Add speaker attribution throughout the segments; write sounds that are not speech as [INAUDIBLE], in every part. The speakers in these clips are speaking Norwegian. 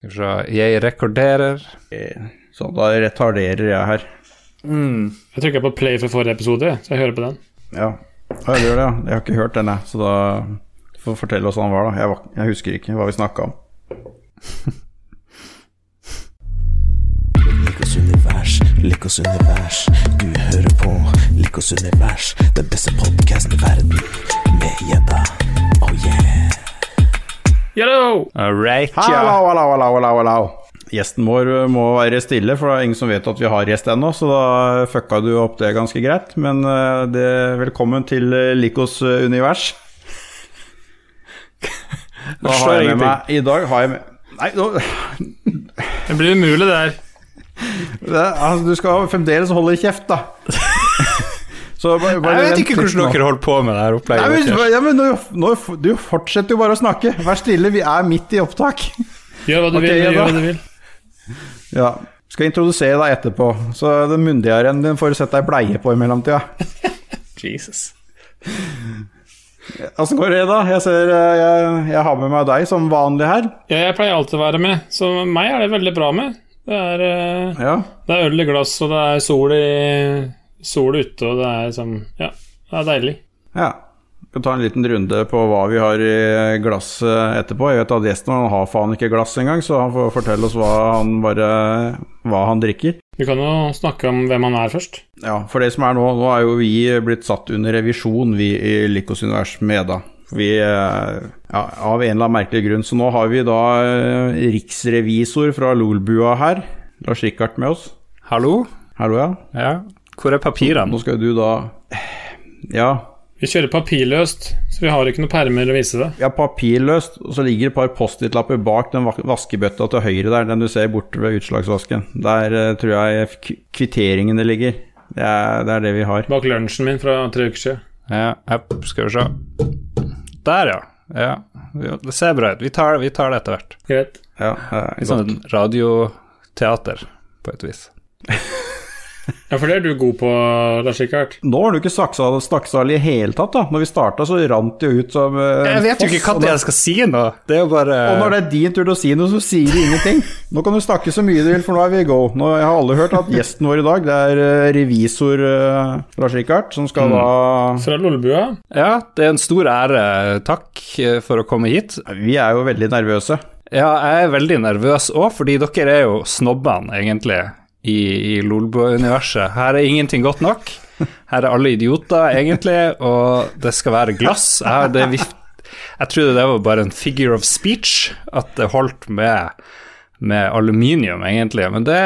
Speaker 1: Skal vi se Jeg rekorderer.
Speaker 2: Så da retarderer jeg her.
Speaker 1: Mm.
Speaker 3: Jeg trykka på play for forrige episode, så jeg hører på den.
Speaker 2: Ja, ja jeg gjør det, ja. Jeg har ikke hørt den, jeg. Så da får du fortelle oss hva den var, da. Jeg, var, jeg husker ikke hva vi snakka om.
Speaker 4: Likos univers, Likos univers. Du hører på Likos univers, den beste podkasten i verden. Med gjedda.
Speaker 1: All right, ja.
Speaker 2: Hallo, hallo, hallo, hallo, hallo. Gjesten vår må være stille, for det er ingen som vet at vi har gjest ennå, så da fucka du opp det ganske greit. Men eh, det, velkommen til eh, Likos eh, univers. [LAUGHS] Da har jeg med meg I dag har jeg med Nei, nå,
Speaker 3: Det blir umulig, det her.
Speaker 2: det, altså, du skal fremdeles holde kjeft, da. [LAUGHS] Så bare, bare
Speaker 1: Jeg vet ikke hvordan dere holder på med det her
Speaker 2: Nei,
Speaker 1: opplegget.
Speaker 2: men, ja, men nå, nå, du fortsetter jo bare å snakke. Vær stille, vi er midt i opptak.
Speaker 3: Gjør hva du
Speaker 2: okay,
Speaker 3: vil.
Speaker 2: ja,
Speaker 3: gjør hva du vil.
Speaker 2: Ja, Skal introdusere deg etterpå, så den myndigere din får sette deg bleie på i mellomtida. [LAUGHS]
Speaker 3: Jesus.
Speaker 2: Åssen går det, da? Jeg ser eh, jeg, jeg har med meg deg som vanlig her.
Speaker 3: Ja, jeg pleier alltid å være med, så meg er det veldig bra med. Det er, eh,
Speaker 2: Ja.
Speaker 3: det er øl i glass, og det er sol, i, sol ute, og det er sånn Ja, det er deilig.
Speaker 2: ja. Skal ta en liten runde på hva vi har i glasset etterpå. Jeg vet at gjesten han har faen ikke glass engang, så han får fortelle oss hva han, bare, hva han drikker.
Speaker 3: Vi kan jo snakke om hvem han er først.
Speaker 2: Ja, for det som er nå, nå er jo vi blitt satt under revisjon, vi i Likos univers med da. Vi, eh, ja, av en eller annen merkelig grunn. Så nå har vi da eh, riksrevisor fra Lolbua her. Lars Rikard med oss.
Speaker 1: Hallo?
Speaker 2: Hallo, ja.
Speaker 1: Ja. Hvor er papirene?
Speaker 2: Nå skal du da Ja,
Speaker 3: Vi kjører papirløst, så vi har ikke noen permer å vise det.
Speaker 2: ja papirløst, og så ligger det et par Post-It-lapper bak den vaskebøtta til høyre der, den du ser borte ved utslagsvasken. Der uh, tror jeg kvitteringene ligger. Det er, det er det vi har.
Speaker 3: Bak lunsjen min fra tre uker siden.
Speaker 1: Ja, app, skal vi se. Der, ja. ja. Det ser bra ut. Vi tar, vi tar det etter hvert.
Speaker 3: Greit.
Speaker 2: Ja, eh,
Speaker 1: Litt sånn radioteater, på et vis. [LAUGHS]
Speaker 3: Ja, for det er du god på, Lars Rikard.
Speaker 2: Nå har du ikke snakkesal i hele tatt, da. Når vi starta, så rant det jo ut som uh,
Speaker 1: Jeg vet jo ikke
Speaker 2: hva
Speaker 1: det
Speaker 2: da-
Speaker 1: jeg skal si nå. Det er jo bare
Speaker 2: Og når det er din tur til å si noe, så sier du ingenting. Nå kan du snakke så mye du vil, for nå er vi i go. Nå, jeg har alle hørt at gjesten vår i dag, det er uh, revisor uh, Lars Rikard, som skal da
Speaker 3: Fra Lollebua.
Speaker 1: Ja, det er en stor ære. Takk for å komme hit.
Speaker 2: Vi er jo veldig nervøse.
Speaker 1: Ja, jeg er veldig nervøs òg, fordi dere er jo snobbene, egentlig, i, i Lolbua-universet. Her er ingenting godt nok. Her er alle idioter, egentlig, og det skal være glass. Jeg, det, jeg trodde det var bare en figure of speech, at det holdt med, med aluminium, egentlig, men det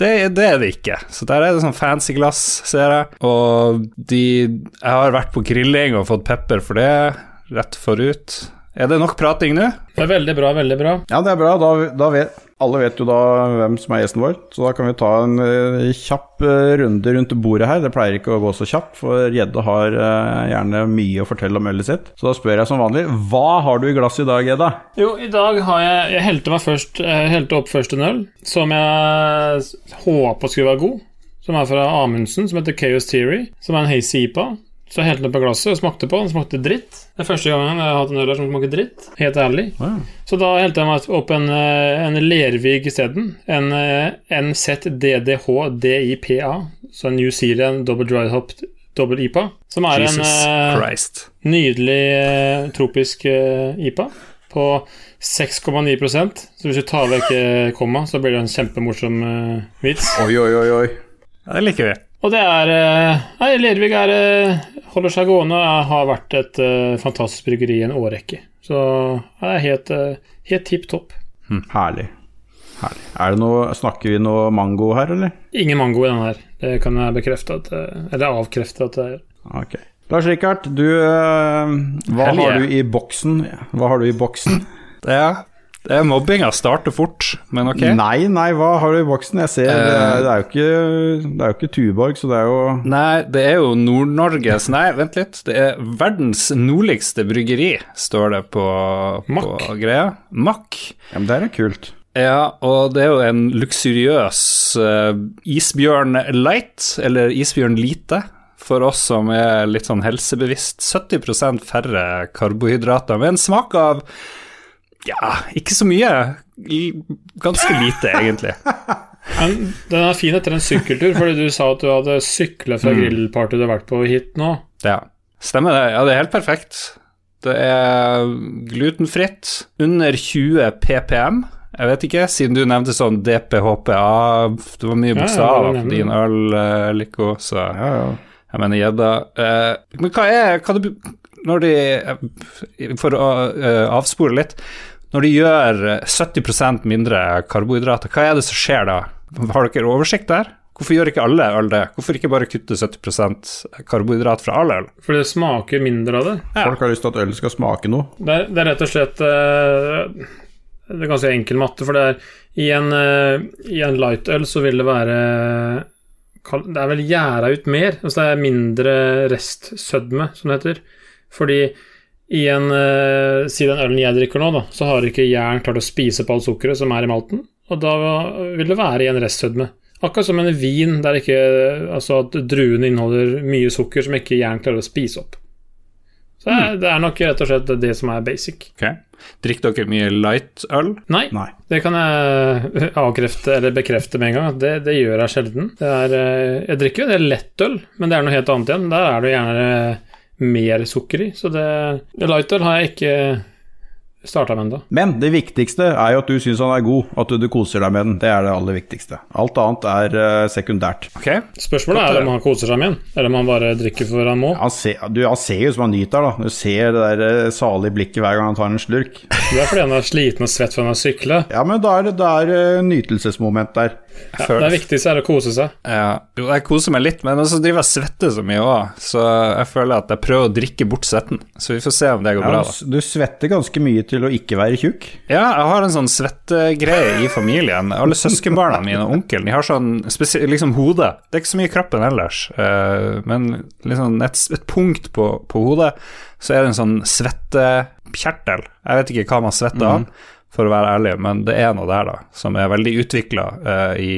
Speaker 1: det, det er det ikke. Så der er det sånn fancy glass, ser jeg. Og de Jeg har vært på grilling og fått pepper for det rett forut. Er det nok prating nå?
Speaker 3: Det er veldig bra, veldig bra.
Speaker 2: Ja, det er bra. Da, da vet, alle vet jo da hvem som er gjesten vår, så da kan vi ta en uh, kjapp uh, runde rundt bordet her. Det pleier ikke å gå så kjapt, for gjedde har uh, gjerne mye å fortelle om ølet sitt. Så da spør jeg som vanlig, hva har du i glasset i dag, Gjedda?
Speaker 3: Jo, i dag har jeg Jeg helte, meg først, jeg helte opp først en øl som jeg håpa skulle være god. Som er fra Amundsen, som heter Chaos Theory. Som er en hazy IPA. Så jeg helte den på glasset og smakte på. Den smakte dritt. Det er første gangen jeg har hatt en øl her som smaker dritt. Helt ærlig. Så da helte jeg meg opp en, eh, en Lervig isteden. En eh, NZDDH DIPA. Så en New Zealand double dry hop double IPA. Som er en
Speaker 1: Jesus
Speaker 3: en
Speaker 1: Christ.
Speaker 3: Nydelig eh, tropisk eh, IPA på 6,9% Så hvis du tar vekk eh, komma, så blir det en kjempemorsom eh, vits.
Speaker 2: Oi, oi, oi, oi.
Speaker 1: Ja, det liker vi.
Speaker 3: Og det er eh, Nei, Lervig er, eh, holder seg gående og har vært et eh, fantastisk bryggeri i en årrekke. Så det er helt, uh, helt tipp topp.
Speaker 2: Herlig. Herlig. Er det noe, snakker vi noe mango her, eller?
Speaker 3: Ingen mango i den her. Det kan jeg bekrefte at Eller avkrefte at det er.
Speaker 2: Ok. Lars Rikard, du Hva har du i boksen? Hva har du i boksen?
Speaker 1: Det er, det er mobbinga starter fort, men ok.
Speaker 2: Nei, nei, hva har du i boksen? Jeg ser, det, er, det er jo ikke Det er jo ikke Tuborg, så det er jo
Speaker 1: Nei, det er jo Nord-Norges Nei, vent litt. Det er verdens nordligste bryggeri, står det på, på
Speaker 3: Mack.
Speaker 1: greia. Mack.
Speaker 2: Ja, men det er kult.
Speaker 1: Ja, og det er jo en luksuriøs uh, isbjørn light, eller isbjørn lite, for oss som er litt sånn helsebevisst. 70 færre karbohydrater, med en smak av ja, ikke så mye ganske lite, [LAUGHS] egentlig.
Speaker 3: Men den er fin etter en sykkeltur, fordi du sa at du hadde sykla fra grillparty du har vært på hit nå.
Speaker 1: Ja. Stemmer det. Ja, det er helt perfekt. Det er glutenfritt, under 20 ppm. Jeg vet ikke, siden du nevnte sånn DPHPA Det var mye bokstaver på din øl, eh, Lico, så
Speaker 2: Ja, ja.
Speaker 1: jeg mener gjedda. Eh, men hva er hva det, Når de eh, For å avspore litt. Når de gjør eh, 70% mindre karbohydrater, hva er det som skjer da? Har dere oversikt der? Hvorfor gjør ikke alle øl det? Hvorfor ikke bare kutte 70% karbohydrat fra all øl?
Speaker 3: For det smaker mindre av det.
Speaker 1: Ja.
Speaker 2: Folk har lyst til at øl skal smake noe.
Speaker 3: Det er, det er rett og slett eh, Det er ganske enkel matte, for det er i en, eh, i en lightøl så vil det være Det er vel gjæra ut mer, altså det er mindre restsødme, som det heter. Fordi i en uh, Si den ølen jeg drikker nå, da, så har ikke jern klart å spise opp all sukkeret som er i malten, og da vil det være igjen restsødme. Akkurat som en vin der ikke Altså at druene inneholder mye sukker som ikke jern klarer å spise opp. Så det er, det er nok rett og slett det som er basic.
Speaker 1: Ok. Drikker dere mye light-øl?
Speaker 3: Nei,
Speaker 2: Nei.
Speaker 3: det kan jeg [LAUGHS] avkrefte eller bekrefte med en gang. Det, det gjør jeg sjelden. Det er, eh, jeg drikker jo en del lettøl, men det er noe helt annet igjen. Der er det gjerne mer sukker i. Så det, Lighter har jeg ikke starta med ennå.
Speaker 2: Men det viktigste er jo at du syns han er god, at du, du koser deg med den. Det er det aller viktigste. Alt annet er uh, sekundært.
Speaker 1: Ok.
Speaker 3: Spørsmålet er om han koser seg med den, eller om han bare drikker for han må.
Speaker 2: Han ser, du, han ser jo som han nyter, da. Du ser det der eh, salige blikket hver gang han tar en slurk.
Speaker 3: Det er fordi han er sliten og svett fordi han har sykla.
Speaker 2: Ja, men da er det, det er uh, nytelsesmoment der.
Speaker 3: Ja, det viktigste er å kose seg.
Speaker 1: Ja, jo, jeg koser meg litt, men så driver jeg og svetter så mye òg, så jeg føler at jeg prøver å drikke bort svetten. Så vi får se om det går
Speaker 2: Ja,
Speaker 1: bra,
Speaker 2: du
Speaker 1: da.
Speaker 2: du svetter ganske mye til å ikke være tjukk.
Speaker 1: Ja, jeg har en sånn svettegreie i familien. Alle søskenbarna mine og onkelen de har sånn liksom hode. Det er ikke så mye i kroppen ellers, eh, men liksom et, et punkt på, på hodet, så er det en sånn svettekjertel. Jeg vet ikke hva man svetter av, for å være ærlig, men det er noe der, da, som er veldig utvikla i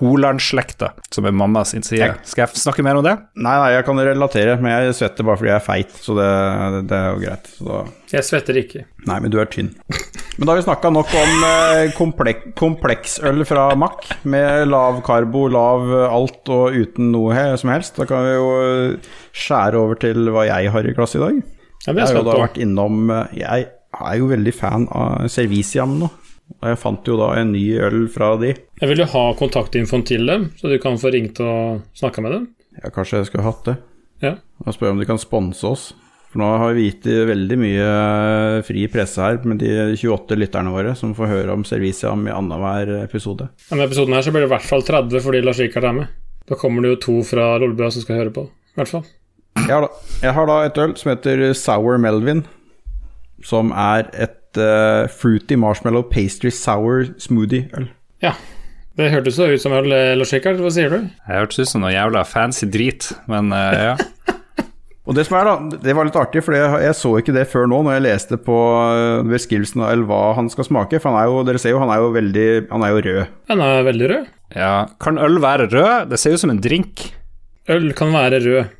Speaker 1: Holand-slekta, som er mamma sin side. Skal jeg snakke mer om det?
Speaker 2: Nei, nei, jeg kan relatere, men jeg svetter bare fordi jeg er feit, så det, det er jo greit. Så da
Speaker 3: Jeg svetter ikke.
Speaker 2: Nei, men du er tynn. Men da har vi snakka nok om eh, komplek kompleksøl fra Mack, med lav karbo, lav alt og uten noe he som helst. Da kan vi jo eh, skjære over til hva jeg har i klasse i dag.
Speaker 3: Ja, er
Speaker 2: Jeg har jo da vært innom eh, Jeg er jo veldig fan av Serviciam nå. Og jeg fant jo da en ny øl fra de.
Speaker 3: Jeg vil jo ha kontaktinfoen til dem, så du kan få ringt og snakka med dem.
Speaker 2: Ja, kanskje jeg skulle hatt det.
Speaker 3: Ja.
Speaker 2: Og spørre om de kan sponse oss. For nå har vi gitt veldig mye eh, fri presse her med de 28 lytterne våre som får høre om Serviciam i annenhver episode.
Speaker 3: Ja, med episoden her så blir det i hvert fall 30 fordi Lars Rikard er med. Da kommer det jo to fra Lolbua som skal høre på. I hvert fall.
Speaker 2: Jeg har, da, jeg har da et øl som heter Sour Melvin, som er et uh, fruity marshmallow pastry sour smoothie-øl.
Speaker 3: Ja. Det hørtes så ut som øl, eh, Lars Rikard. Hva sier du?
Speaker 1: Jeg hørtes ut som noe jævla fancy drit, men uh, [LAUGHS] ja.
Speaker 2: Og det som er da, det var litt artig, for jeg, så ikke det før nå, når jeg leste på beskrivelsen av hva han skal smake. For han er jo, dere ser jo, han er jo veldig Han er jo rød.
Speaker 3: Han er veldig rød.
Speaker 1: ja. Kan øl være rød? Det ser jo ut som en drink.
Speaker 3: Øl kan være rød.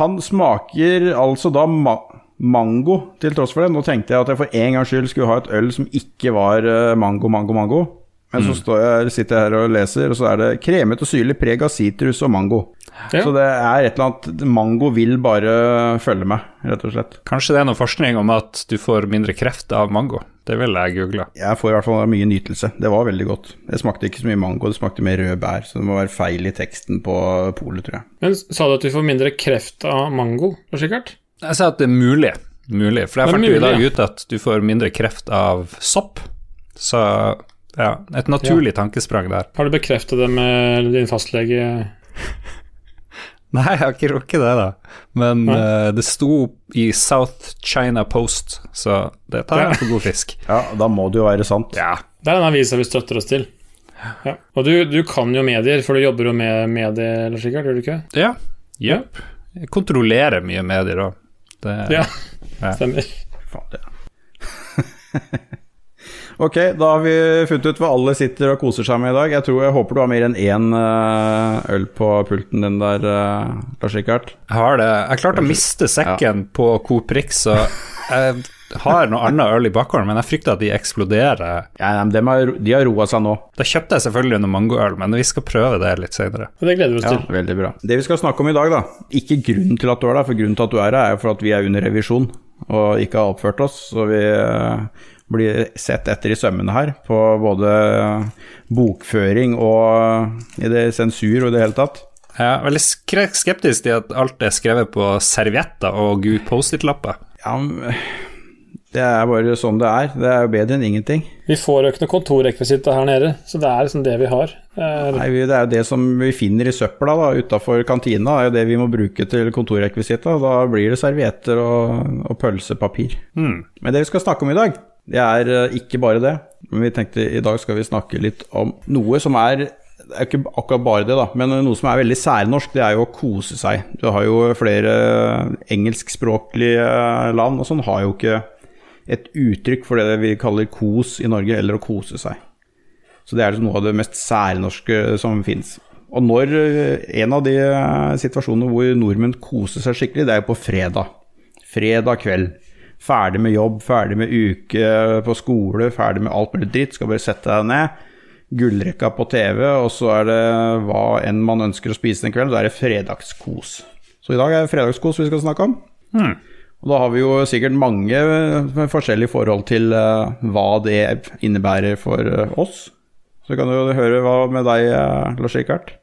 Speaker 2: Han smaker altså da ma mango, til tross for det. Nå tenkte jeg at jeg for en gangs skyld skulle ha et øl som ikke var eh, mango, mango, mango. Men så står jeg, sitter jeg her og leser, og så er det kremet og syrlig preg av sitrus og mango.
Speaker 3: Ja.
Speaker 2: Så det er et eller annet Mango vil bare følge med, rett og slett.
Speaker 1: Kanskje det er noe forskning om at du får mindre kreft av mango. Det vil jeg google.
Speaker 2: Jeg får i hvert fall mye nytelse. Det var veldig godt. Det smakte ikke så mye mango, det smakte mer røde bær. Så det må være feil i teksten på polet, tror jeg.
Speaker 3: Men sa du at du får mindre kreft av mango, Sikkert?
Speaker 1: Jeg sier at det er mulig. mulig. For jeg fant jo i dag ut at du får mindre kreft av sopp. Så ja, et naturlig tankesprang der.
Speaker 3: Har du bekreftet det med din fastlege? [LAUGHS]
Speaker 1: Nei, jeg har ikke rukket det, da. Men eh, det sto i South China Post, så det tar jeg for god fisk. [LAUGHS]
Speaker 2: Ja, da må det jo være sant.
Speaker 1: Ja.
Speaker 3: Det er den avisa vi støtter oss til. Ja. Og du, du kan jo medier, for du jobber jo med medier, eller sikkert, gjør du ikke?
Speaker 1: Ja. Jepp. Jeg kontrollerer mye medier òg.
Speaker 3: Ja,
Speaker 1: Ja.
Speaker 3: stemmer.
Speaker 2: Faen, det. [LAUGHS] ok, da har vi funnet ut hva alle sitter og koser seg med i dag. Jeg tror jeg håper du har mer enn én eh, øl på pulten din der, uh, Lars Rikard.
Speaker 1: Jeg har det. Jeg klarte å miste sekken på Coop Rix, så jeg har noe annet øl i bakgården, men jeg frykter at de eksploderer.
Speaker 2: Ja, nei, men har, de har roa seg nå.
Speaker 1: Da kjøpte jeg selvfølgelig noe mangoøl, men vi skal prøve det litt senere.
Speaker 3: Det gleder vi oss
Speaker 2: Ja,
Speaker 3: til.
Speaker 2: veldig bra. Det vi skal snakke om i dag, da. Ikke grunnen til at du er der, for grunnen til at du er her, er jo for at vi er under revisjon og ikke har oppført oss. Så vi eh, blir sett etter i sømmene her på både bokføring og i det sensur og i det hele tatt.
Speaker 1: Jeg er veldig skeptisk til at alt er skrevet på servietter og Post-It-lapper.
Speaker 2: Ja, men det er bare sånn det er. Det er jo bedre enn ingenting.
Speaker 3: Vi får jo ikke noe kontorrekvisitt her nede, så det er liksom det vi har. Eh,
Speaker 2: Nei, Det er jo det som vi finner i søpla da, utafor kantina, er jo det vi må bruke til kontorrekvisitter. Da blir det servietter og, og pølsepapir.
Speaker 1: Hmm.
Speaker 2: Men det vi skal snakke om i dag, det er eh, ikke bare det. Men vi tenkte i dag skal vi snakke litt om noe som er det er ikke akkurat bare det, da, men noe som er veldig særnorsk, det er jo å kose seg. Du har jo flere engelskspråklige land, og sånn har jo ikke et uttrykk for det vi kaller kos i Norge, eller å kose seg. Så det er liksom noe av det mest særnorske som fins. Og når eh, en av de eh, situasjonene hvor nordmenn koser seg skikkelig, det er jo på fredag. Fredag kveld. Ferdig med jobb, ferdig med uke på skole, ferdig med alt mulig dritt. Skal bare sette deg ned. Gullrekka på TV, og så er det hva enn man ønsker å spise den kvelden. Da er det fredagskos. Så i dag er det fredagskos vi skal snakke om. Og da har vi jo sikkert mange eh, forskjellige forhold til eh, hva det innebærer for eh, oss. Så kan du jo høre hva med deg, Lars Rikard.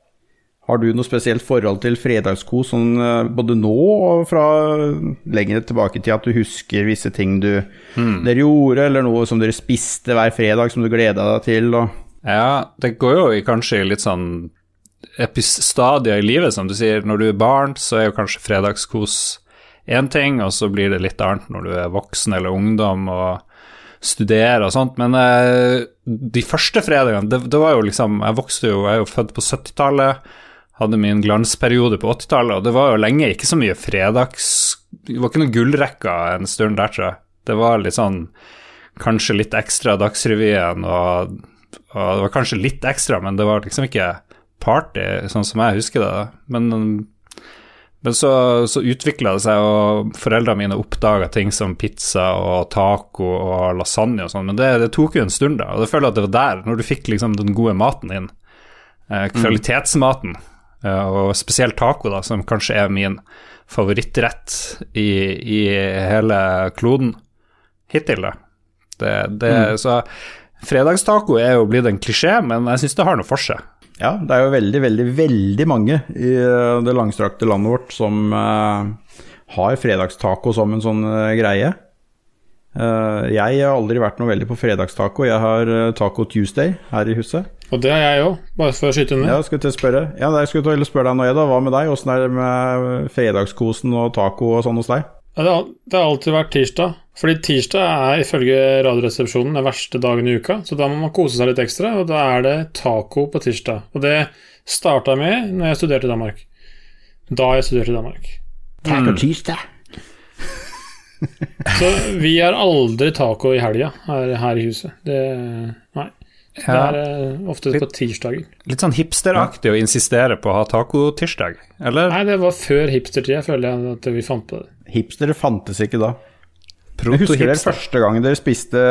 Speaker 2: Har du noe spesielt forhold til fredagskos sånn både nå og fra lenger tilbake til at du husker visse ting du dere gjorde, eller noe som dere spiste hver fredag som du gleda deg til? Og...
Speaker 1: Ja, det går jo i kanskje litt sånn epistadier i livet, som du sier. Når du er barn, så er jo kanskje fredagskos én ting, og så blir det litt annet når du er voksen eller ungdom og studerer og sånt. Men eh, de første fredagene, det, det var jo liksom Jeg vokste jo, jeg er jo født på 70-tallet, hadde min glansperiode på 80-tallet, og det var jo lenge ikke så mye fredags... Det var ikke noen gullrekker en stund der, tror jeg. Det var litt sånn Kanskje litt ekstra Dagsrevyen og og det var kanskje litt ekstra, men det var liksom ikke party, sånn som jeg husker det. Men, men så, så utvikla det seg, og foreldrene mine oppdaga ting som pizza og taco og lasagne og sånn, men det, det tok jo en stund, da. Og jeg føler at det var der, når du fikk liksom den gode maten inn, eh, kvalitetsmaten, mm. og spesielt taco, da, som kanskje er min favorittrett i, i hele kloden hittil, da. Det, det, Så fredagstaco er jo blitt en klisjé, men jeg syns det har noe for seg.
Speaker 2: Ja, det er jo veldig, veldig, veldig mange i eh, det langstrakte landet vårt som eh, har fredagstaco som en sånn eh, greie. Jeg har aldri vært noe veldig på fredagstaco. Jeg har Taco Tuesday her i huset.
Speaker 3: Og det har jeg òg, bare for å skyte ned.
Speaker 2: Ja, skulle til å spørre Ja, jeg skulle til å spørre deg nå, Eda. Hva med deg? Åssen er det med fredagskosen og taco og sånn hos deg?
Speaker 3: Ja, det har alltid vært tirsdag. Fordi tirsdag er ifølge Radioresepsjonen den verste dagen i uka, så da må man kose seg litt ekstra, og da er det taco på tirsdag. Og det starta med når jeg studerte i Danmark. Da jeg studerte i Danmark.
Speaker 2: Taco tirsdag. [LAUGHS]
Speaker 3: Så vi har aldri taco i helga her, her i huset. Det, nei. Det er eh, ofte på tirsdager.
Speaker 1: Litt sånn hipsteraktig å insistere på å ha tacotirsdag, eller?
Speaker 3: Nei, det var før hipstertida, føler jeg at vi fant på det.
Speaker 2: Hipstere fantes ikke da. Men Husker dere første gang dere spiste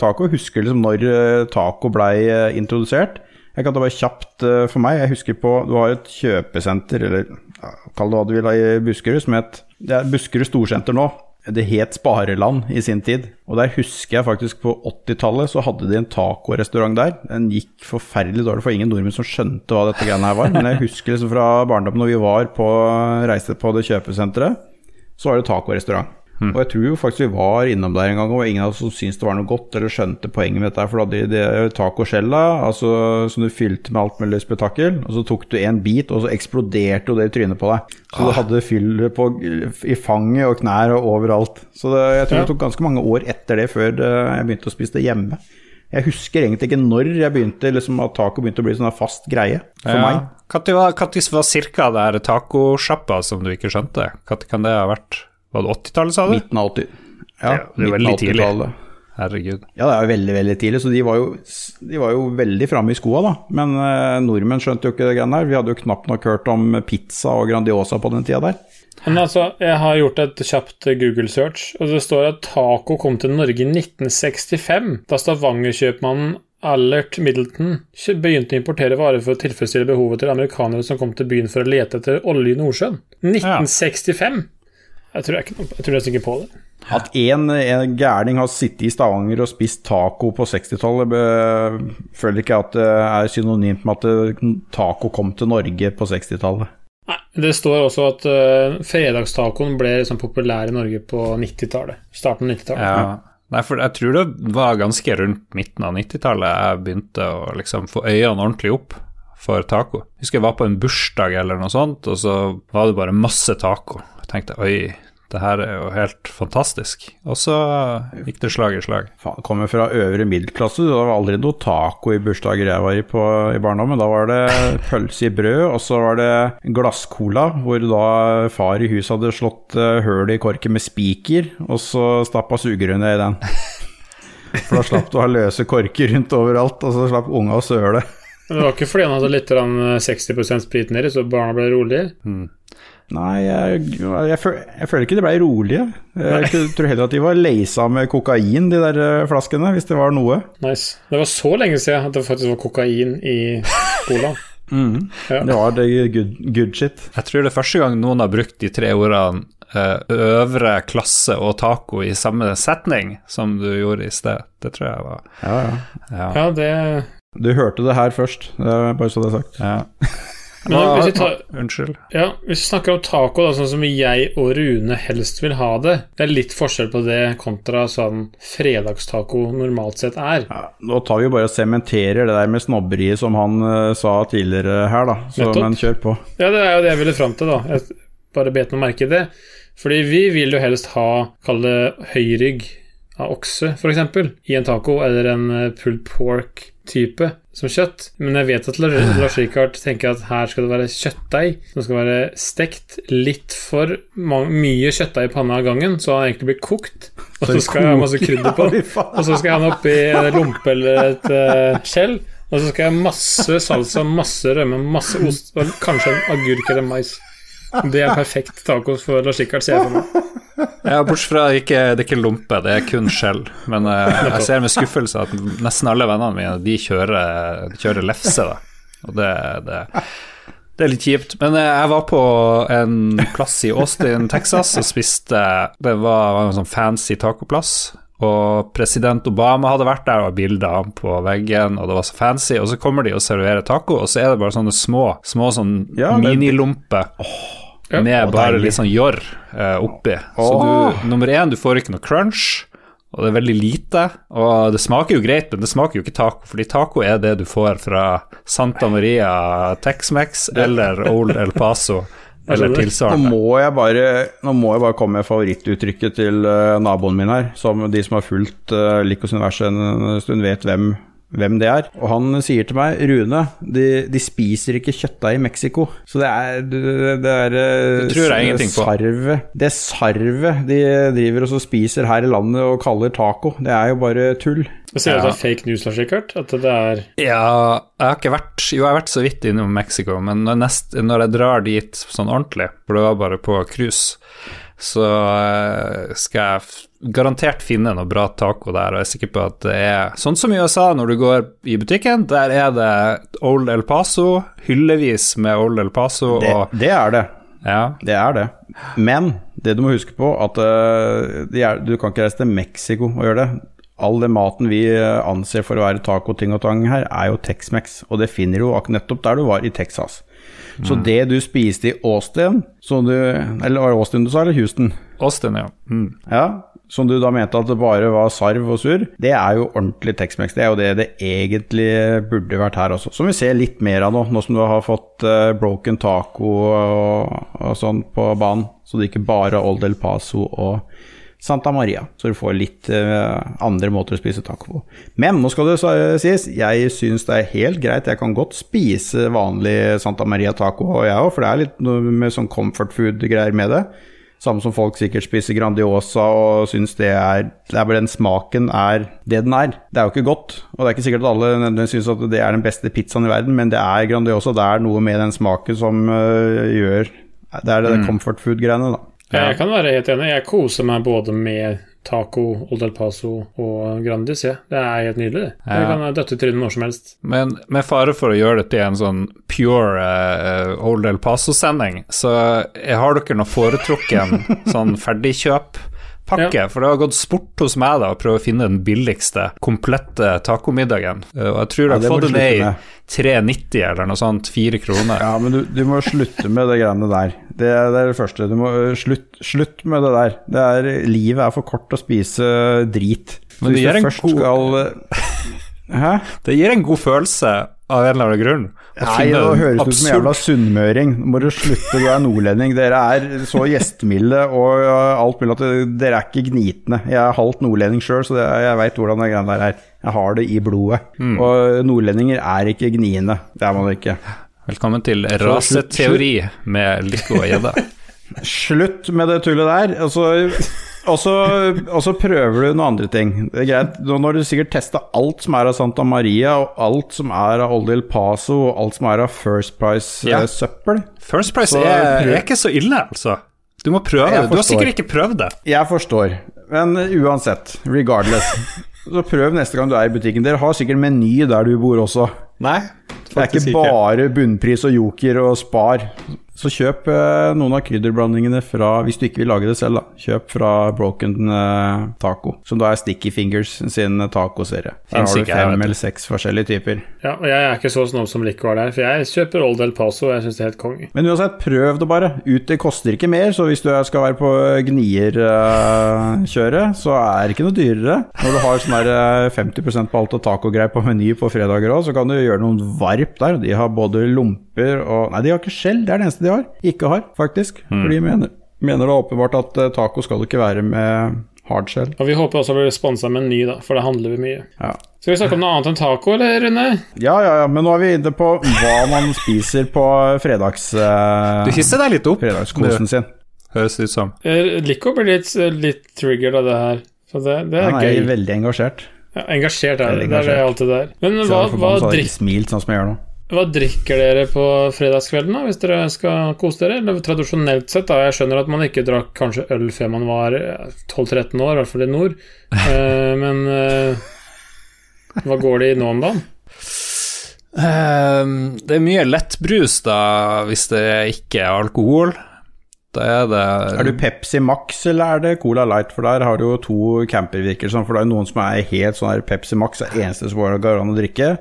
Speaker 2: taco? Husker liksom når eh, taco blei eh, introdusert? Jeg kan ta bare kjapt eh, for meg. Jeg husker på Du har et kjøpesenter, eller ja, kall det hva du vil, i Buskerud, som het Det er Buskerud Storsenter nå. Det het Spareland i sin tid. Og der husker jeg faktisk på 80-tallet så hadde de en tacorestaurant der. Den gikk forferdelig dårlig, for ingen nordmenn som skjønte hva dette greiene her var. Men jeg husker liksom fra barndommen når vi var på reise på det kjøpesenteret, så var det tacorestaurant. Og jeg tror jo faktisk vi var innom der en gang, og ingen av oss som syntes det var noe godt, eller skjønte poenget med dette. For da hadde de det tacoskjella, altså som du fylte med alt mulig spetakkel, og så tok du en bit, og så eksploderte jo det i trynet på deg. Så du hadde fyll på, i fanget og knær og overalt. Så det, jeg tror
Speaker 3: Ja.
Speaker 2: det tok ganske mange år etter det før eh, jeg begynte å spise det hjemme. Jeg husker egentlig ikke når jeg begynte liksom at taco begynte å bli sånn fast greie for meg.
Speaker 1: Når var, var cirka der tacosjappa som du ikke skjønte? Når kan det ha vært? Var det 80-tallet, sa du?
Speaker 2: Midten av 80. Ja,
Speaker 1: Det
Speaker 2: var av
Speaker 1: tidlig.
Speaker 2: 80-tallet.
Speaker 1: Herregud.
Speaker 2: Ja, det er jo veldig veldig tidlig, så de var jo, de var jo veldig framme i skoa, da. Men eh, nordmenn skjønte jo ikke det greiene der. Vi hadde jo knapt nok hørt om pizza og Grandiosa på den tida der.
Speaker 3: Men altså, jeg har gjort et kjapt Google-search, og det står at taco kom til Norge i 1965, da Stavanger-kjøpmannen Allert Middleton begynte å importere varer for å tilfredsstille behovet til amerikanere som kom til byen for å lete etter olje i Nordsjøen. 1965! Jeg tror, jeg, ikke, jeg tror jeg er sikker på det.
Speaker 2: At en, en gærning har sittet i Stavanger og spist taco på 60-tallet, føler ikke jeg at det er synonymt med at taco kom til Norge på 60-tallet.
Speaker 3: Nei, Det står også at uh, fredagstacoen ble liksom populær i Norge på 90-tallet. Starten av 90-tallet.
Speaker 1: Ja. Nei, for jeg tror det var ganske rundt midten av 90-tallet jeg begynte å liksom få øynene ordentlig opp for taco. Jeg husker jeg var på en bursdag eller noe sånt, og så var det bare masse taco. Tenkte oi, det her er jo helt fantastisk. Og så gikk det slag i slag.
Speaker 2: Faen, kommer fra øvre middelklasse. Det var aldri noe taco i bursdager jeg var i på, i barndommen. Da var det [LAUGHS] pølse i brød, og så var det glasscola, hvor da far i huset hadde slått uh, høl i korken med spiker, og så stappa sugerøret ned i den. [LAUGHS] For da slapp du å ha løse korker rundt overalt, og så slapp unga å søle.
Speaker 3: Men det var ikke fordi han hadde litt eh, 60% sprit nedi, så barna ble rolige.
Speaker 2: Nei, jeg, jeg, føl- jeg føler ikke de ble rolige. Jeg tror heller at de var leisa med kokain, de der eh, flaskene, hvis det var noe.
Speaker 3: Nice. Det var så lenge siden at det faktisk var kokain i cola. [LAUGHS] Ja.
Speaker 2: Det var det good, good shit.
Speaker 1: Jeg tror det er første gang noen har brukt de tre ordene eh, øvre klasse og taco i samme setning som du gjorde i sted. Det tror jeg var
Speaker 2: Ja, ja.
Speaker 1: Ja.
Speaker 3: Ja, det
Speaker 2: Du hørte det her først, det er bare så det er sagt.
Speaker 1: ja. [LAUGHS]
Speaker 3: Men hvis vi tar
Speaker 1: Unnskyld.
Speaker 3: Ja, hvis vi snakker om taco, da, sånn som jeg og Rune helst vil ha det Det er litt forskjell på det kontra sånn fredagstaco normalt sett er.
Speaker 2: Ja, nå tar vi jo bare og sementerer det der med snobberiet som han uh, sa tidligere her, da. Så,
Speaker 3: Nettopp.
Speaker 2: men kjør på.
Speaker 3: Ja, det er jo det jeg ville fram til, da. Jeg bare bet meg merke i det. Fordi vi vil jo helst ha, kall det høyrygg av okse, f.eks., i en taco, eller en eh, pulled pork-type som kjøtt. Men jeg vet at [SIGHS] Lars Rikard tenker at her skal det være kjøttdeig som skal være stekt litt for mye kjøttdeig i panna av gangen, så han egentlig blir kokt. Og så skal jeg ha masse krydder [LAUGHS] på. Og så skal jeg ha den oppi en lompe eller et skjell. Og så skal jeg ha masse salsa, masse rømme, masse ost og kanskje en agurk eller mais. Det er perfekt tacos for Lars Rikard, ser jeg for meg.
Speaker 1: Ja, bortsett fra ikke, det er ikke lompe, det er kun skjell. Men uh, jeg ser med skuffelse at nesten alle vennene mine de kjører, de kjører lefse, da. Og det, det, det er litt kjipt. Men uh, jeg var på en plass i Austin, Texas, og spiste Det var, var en sånn fancy tacoplass. Og president Obama hadde vært der, og bilder av ham på veggen, og det var så fancy. Og så kommer de og serverer taco, og så er det bare sånne små, små sånn
Speaker 2: Ja, det-
Speaker 1: minilomper
Speaker 3: Ja.
Speaker 1: med bare litt sånn jorr eh, oppi. Så du, nummer én, du får ikke noe crunch, og det er veldig lite. Og det smaker jo greit, men det smaker jo ikke taco, fordi taco er det du får fra Santa Maria Tex-Mex eller Old El Paso eller
Speaker 3: skjønner.
Speaker 2: Nå må jeg bare, nå må jeg bare komme med favorittuttrykket til uh, naboen min her. Som de som har fulgt uh, Likos universet en stund, vet hvem, hvem det er. Og han sier til meg, Rune, de, de spiser ikke kjøttdeig i Mexico. Så det er Det, det er eh,
Speaker 1: Det tror jeg ingenting på.
Speaker 2: Sarvet. Det sarvet de driver og så spiser her i landet og kaller taco, det er jo bare tull.
Speaker 3: Og sier du
Speaker 1: Ja.
Speaker 3: at det er fake news, Lars Rikard? At det er
Speaker 1: Ja, jeg har ikke vært Jo, jeg har vært så vidt innom Mexico, men når, nest, når jeg drar dit sånn ordentlig, for det var bare på cruise, så eh, skal jeg garantert finne noe bra taco der, og jeg er sikker på at det er sånn som i USA, når du går i butikken, der er det Old El Paso, hyllevis med Old El Paso,
Speaker 2: Det,
Speaker 1: og
Speaker 2: det er det.
Speaker 1: ja,
Speaker 2: Det er det. Men det du må huske på, at de er, du kan ikke reise til Mexico og gjøre det. All den maten vi eh, anser for å være taco, ting og tang her, er jo Tex-Mex. Og det finner du jo nettopp der du var i Texas. Så det du spiste i Austin, du, eller var det Austin du sa, eller Houston?
Speaker 1: Austin, ja. Mm.
Speaker 2: Ja, som du da mente at det bare var sarv og surr, det er jo ordentlig Tex-Mex. Det er jo det det egentlig burde vært her også. Som vi ser litt mer av nå, nå som du har fått uh, broken taco og, og sånn på banen. Så det er ikke bare Old El Paso og Santa Maria. Så du får litt uh, andre måter å spise taco på. Men nå skal det sies, jeg syns det er helt greit. Jeg kan godt spise vanlig Santa Maria taco, og jeg òg, for det er litt noe med sånn comfort food-greier med det. Samme som folk sikkert spiser Grandiosa og syns det er Det er bare den smaken er det den er. Det er jo ikke godt, og det er ikke sikkert at alle syns at det er den beste pizzaen i verden, men det er Grandiosa. Det er noe med den smaken som uh, gjør Det er det comfort food-greiene, da.
Speaker 3: Jeg kan være helt enig. Jeg koser meg både med taco, Old El Paso og Grandis. Ja. Det er helt nydelig. det. Jeg kan døtte trynet når som helst.
Speaker 1: Men med fare for å gjøre det til en sånn pure uh, Old El Paso-sending, så jeg har dere noe foretrukken [LAUGHS] sånn ferdigkjøp-pakke? For det har gått sport hos meg da å prøve å finne den billigste komplette tacomiddagen. Og jeg tror
Speaker 2: Ja,
Speaker 1: jeg har fått det ned i 3,90 eller noe sånt, fire kroner.
Speaker 2: Ja, men du, du må slutte med det greiene der. Det, det er det første. Du må slutt, slutt med det der. Det er, livet er for kort å spise drit.
Speaker 1: Men det gir en god-
Speaker 2: skal [LAUGHS] Hæ?
Speaker 1: Det gir en god følelse av en eller annen grunn.
Speaker 2: Nei, det
Speaker 1: høres
Speaker 2: høres ut som en jævla sunnmøring. Nå må du slutte, du er nordlending. Dere er så gjestmilde og alt mulig at dere er ikke gnitne. Jeg er halvt nordlending sjøl, så jeg veit hvordan det greiene der er. Jeg har det i blodet.
Speaker 1: Mm.
Speaker 2: Og nordlendinger er ikke gniende. Det er man ikke.
Speaker 1: Velkommen til raseteori med Lico og gjedda. [LAUGHS]
Speaker 2: Slutt med det tullet der. Og så, og så, prøver du noen andre ting. Det er greit, Nå har du sikkert testa alt som er av Santa Maria, og alt som er av Old El Paso, og alt som er av First Price-søppel
Speaker 1: First Price
Speaker 2: Så
Speaker 1: er, er ikke så ille, altså. Du må prøve det. Du har sikkert ikke prøvd det.
Speaker 2: Jeg forstår, men uansett, regardless, [LAUGHS] så prøv neste gang du er i butikken. Dere har sikkert Meny der du bor også.
Speaker 1: Nei,
Speaker 2: Det er ikke bare bunnpris og Joker og Spar. Så kjøp eh, noen av krydderblandingene fra Hvis du ikke vil lage det selv, da. Kjøp fra Broken eh, Taco, som da er Sticky Fingers sin tacoserie. Der har du fem eller seks forskjellige typer.
Speaker 3: Ja, og jeg er ikke så snobb som Lico er for jeg kjøper Old El Paso, og jeg syns det er helt konge.
Speaker 2: Men uansett, prøv det bare. Ut, det koster ikke mer, så hvis du skal være på gnierkjøret, så er det ikke noe dyrere. Når du har sånn der eh, 50% på alt av tacogreier på Meny på fredager òg, så kan du gjøre noen varp der. De har både lomper og Nei, de har ikke skjell, det er det eneste de har. Ikke har, faktisk. For de mener, mener da åpenbart at eh, taco skal ikke være med hardshell.
Speaker 3: Og vi håper også å bli sponsa med en ny, da, for det handler vi mye.
Speaker 2: Ja.
Speaker 3: Skal vi snakke om noe annet enn taco, eller, Rune?
Speaker 2: ja, ja, ja, men nå er vi inne på hva man spiser på fredags, Uh,
Speaker 1: Du hisser deg litt opp,
Speaker 2: fredagskosen sin.
Speaker 1: høres ut som.
Speaker 3: Eh, Lico blir litt, litt triggered av det her. Så det, det er
Speaker 2: Han er
Speaker 3: gøy.
Speaker 2: veldig engasjert.
Speaker 3: Ja, engasjert er det. Det er det alltid der. Men hva,
Speaker 2: er
Speaker 3: hva,
Speaker 2: forbanna så hadde jeg
Speaker 3: drikk,
Speaker 2: ikke smilt sånn som jeg gjør nå.
Speaker 3: Hva drikker dere på fredagskvelden, da, hvis dere skal kose dere? Eller tradisjonelt sett, da. Jeg skjønner at man ikke drakk kanskje øl før man var eh, 12-13 år, i hvert fall i nord. uh, [LAUGHS] men uh, hva går det i nå om dagen?
Speaker 1: Ehm, det er mye lettbrus, da, hvis det ikke er alkohol. Da er det
Speaker 2: Er du Pepsi Max eller er det Cola Light? For der har du jo to campervirkelser. For det er noen som er helt sånn her Pepsi Max er eneste som går an å drikke.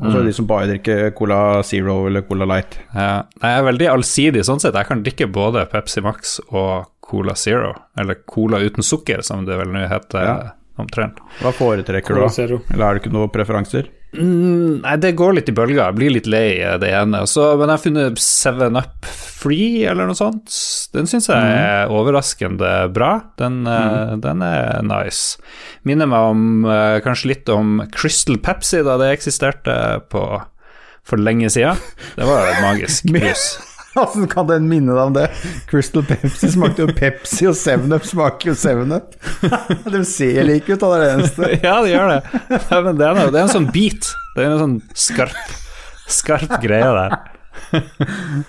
Speaker 2: Og så er det de som bare drikker Cola Zero eller Cola Light.
Speaker 1: ja, Jeg er veldig allsidig sånn sett. Jeg kan drikke både Pepsi Max og Cola Zero, eller Cola uten sukker, som det vel nå heter
Speaker 2: Ja.
Speaker 1: omtrent.
Speaker 2: Hva foretrekker du da?
Speaker 3: Zero.
Speaker 2: Eller er det ikke noen preferanser?
Speaker 1: Mm, nei, det går litt i bølger. Jeg blir litt lei det ene. Så, men jeg har funnet Seven Up Free, eller noe sånt. Den syns jeg er overraskende bra. Den, eh, den er nice. Minner meg om eh, kanskje litt om Crystal Pepsi da det eksisterte på for lenge siden. Det var et magisk [LAUGHS] brus.
Speaker 2: Åssen kan den minne deg om det? Crystal Pepsi smakte jo Pepsi, og Seven Up smaker jo Seven Up. De ser like ut, alle er det eneste. [LAUGHS]
Speaker 1: Ja, de gjør det. Ja, men det, er noe, det er en sånn beat. Det er en sånn skarp, skarp greie der.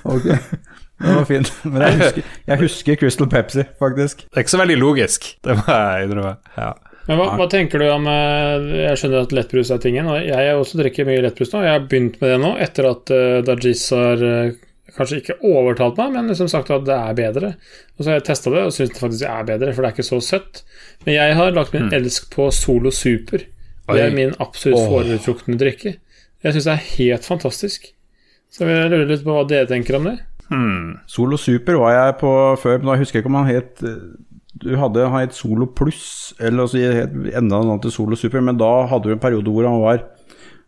Speaker 2: Ok, det var fint. Men jeg husker, jeg husker Crystal Pepsi, faktisk.
Speaker 1: Det er ikke så veldig logisk, det må jeg innrømme. Ja.
Speaker 3: Men hva, hva tenker du om eh, Jeg skjønner at lettbrus er tingen, og jeg også drikker mye lettbrus nå. Jeg har begynt med det nå, etter at uh, Dajis har eh, kanskje ikke overtalt meg, men liksom sagt at det er bedre. Og så har jeg testa det og syns det faktisk er bedre, for det er ikke så søtt. Men jeg har lagt min elsk på Solo Super. Det er min absolutt
Speaker 2: oh.
Speaker 3: foretrukne drikke. Jeg syns det er helt fantastisk. Så jeg lurer litt på hva dere tenker om det.
Speaker 1: Hmm.
Speaker 2: Solo Super var jeg på før, men da husker jeg ikke om han het eh, Du hadde han het Solo Pluss, eller altså enda noe annet til Solo Super, men da hadde du en periode hvor han var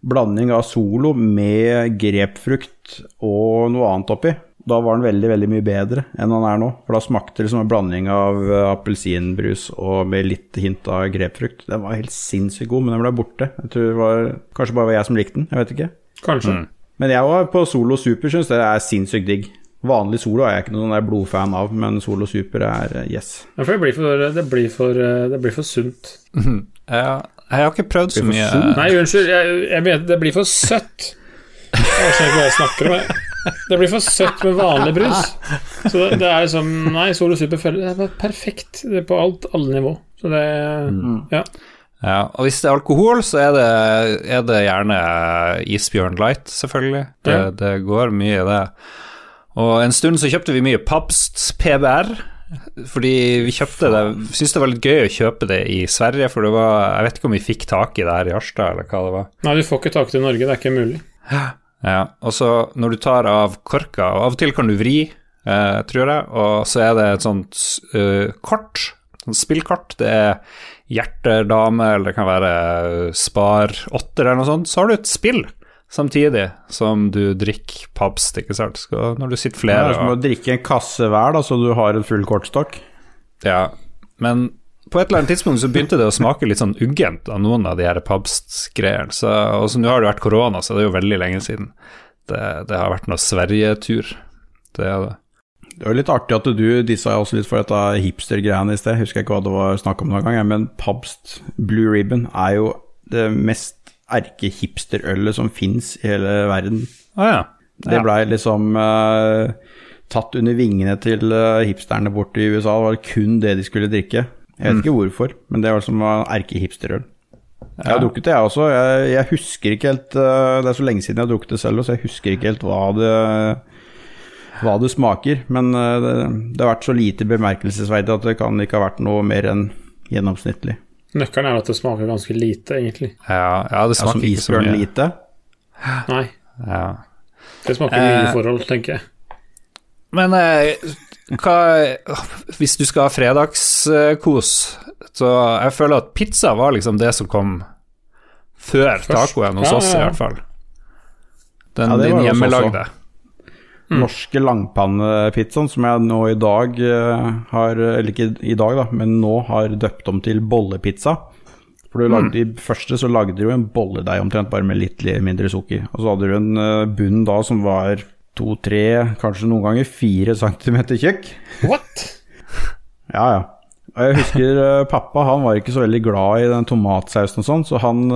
Speaker 2: blanding av Solo med grepfrukt og noe annet oppi. Da var den veldig veldig mye bedre enn han er nå. For da smakte det som en blanding av eh, appelsinbrus og med litt hint av grepfrukt. Den var helt sinnssykt god, men den ble borte. Jeg tror det var Kanskje bare var jeg som likte den, jeg vet ikke.
Speaker 3: Kanskje.
Speaker 1: Mm.
Speaker 2: Men jeg var på Solo Super, syns det er sinnssykt digg. Vanlig Solo er jeg ikke noen sånn blodfan av, men Solo Super er eh, yes.
Speaker 3: Ja, for det blir for, det blir for, eh, det blir for sunt. [LAUGHS]
Speaker 1: Ja, jeg har ikke prøvd så mye.
Speaker 3: Nei, unnskyld, jeg, jeg mente det blir for søtt. Jeg skjønner ikke hva jeg snakker om. jeg. Det blir for søtt med vanlig brus. Så det, det er liksom Nei, Solo Super føler det er perfekt det er på alt, alle nivå. Så det Ja.
Speaker 1: Ja, og hvis det er alkohol, så er det, er det gjerne isbjørn light, selvfølgelig. Det,
Speaker 3: Ja.
Speaker 1: det går mye i det. Og en stund så kjøpte vi mye Pabst PBR, fordi vi kjøpte det. Syns det var litt gøy å kjøpe det i Sverige, for det var Jeg vet ikke om vi fikk tak i det her i Harstad, eller hva det var.
Speaker 3: Nei, du får ikke tak i det i Norge, det er ikke mulig.
Speaker 1: Ja, og så når du tar av korka, og av og til kan du vri, eh, tror jeg, og så er det et sånt uh, kort, sånt spillkort, det er hjerterdame, eller det kan være eh, spar åtter eller noe sånt, så har du et spill samtidig som du drikker Pabst, ikke sant, Skal, når du sitter
Speaker 2: Det
Speaker 1: flere
Speaker 2: er som å drikke en kasse hver, da, så du har en full kortstokk.
Speaker 1: ja, men på et eller annet tidspunkt så begynte det å smake litt sånn uggent av noen av de her Pabst-greiene, så, og så nå har det vært korona, så det er jo veldig lenge siden det, det har vært noe Sverige-tur, det er det.
Speaker 2: Det var litt artig at du dissa også litt for dette hipster-greiene i sted. Jeg husker ikke hva det var snakk om noen gang, men Pabst Blue Ribbon er jo det mest erke-hipsterølet som fins i hele verden.
Speaker 1: Ah, ja.
Speaker 2: Det
Speaker 1: Ja.
Speaker 2: blei liksom uh, tatt under vingene til uh, hipsterne borte i USA. Det var kun det de skulle drikke. Jeg vet ikke hvorfor, men det var som uh, erkehipsterøl. Jeg har drukket det, jeg også. Jeg, jeg husker ikke helt uh, Det er så lenge siden jeg har drukket det selv, så jeg husker ikke helt hva det hva det smaker, men det, det har vært så lite bemerkelsesverdig at det kan ikke ha vært noe mer enn gjennomsnittlig.
Speaker 3: Nøkkelen er at det smaker ganske lite, egentlig.
Speaker 1: Ja, ja det
Speaker 2: Ja,
Speaker 1: smaker ikke så mye.
Speaker 2: lite.
Speaker 3: Nei,
Speaker 1: Ja.
Speaker 3: det smaker
Speaker 1: Eh,
Speaker 3: mye forhold, tenker jeg.
Speaker 1: Men eh, hva Hvis du skal ha fredagskos, så jeg føler at pizza var liksom det som kom før
Speaker 3: Først.
Speaker 1: tacoen hos
Speaker 3: Ja,
Speaker 1: oss,
Speaker 3: ja,
Speaker 1: i hvert fall. Den
Speaker 2: Ja,
Speaker 1: din
Speaker 2: hjemmelagde. oss
Speaker 1: hjemmelagde.
Speaker 2: Norske langpannepizzaen, som jeg nå i dag eh, har Eller ikke i dag, da, men nå har døpt om til bollepizza. For du lagde, I første så lagde du en bolledeig omtrent, bare med litt mindre sukker. Og så hadde du en eh, bunn da som var to-tre, kanskje noen ganger fire centimeter tjukk.
Speaker 3: What? [LAUGHS]
Speaker 2: Ja, ja. Og jeg husker eh, pappa han var ikke så veldig glad i den tomatsausen og sånn, så han,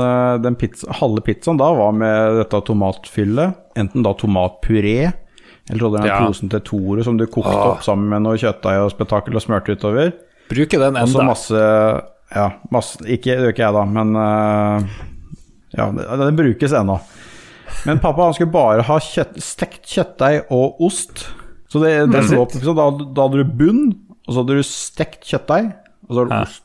Speaker 2: den pizza, halve pizzaen da var med dette tomatfyllet. Enten da tomatpuré, eller så den
Speaker 1: Ja.
Speaker 2: posen til Tore som du kokte
Speaker 1: Åh.
Speaker 2: opp sammen med noe kjøttdeig og spetakkel og smørte utover.
Speaker 1: Bruker den enda.
Speaker 2: Og så masse Ja, masse Ikke det gjør ikke jeg, da, men uh, Ja, den brukes ennå. Men pappa han skulle bare ha kjøtt, stekt kjøttdeig og ost. Så det, det opp, var på da, da hadde du bunn, og så hadde du stekt kjøttdeig, og så hadde du
Speaker 1: Ja.
Speaker 2: ost.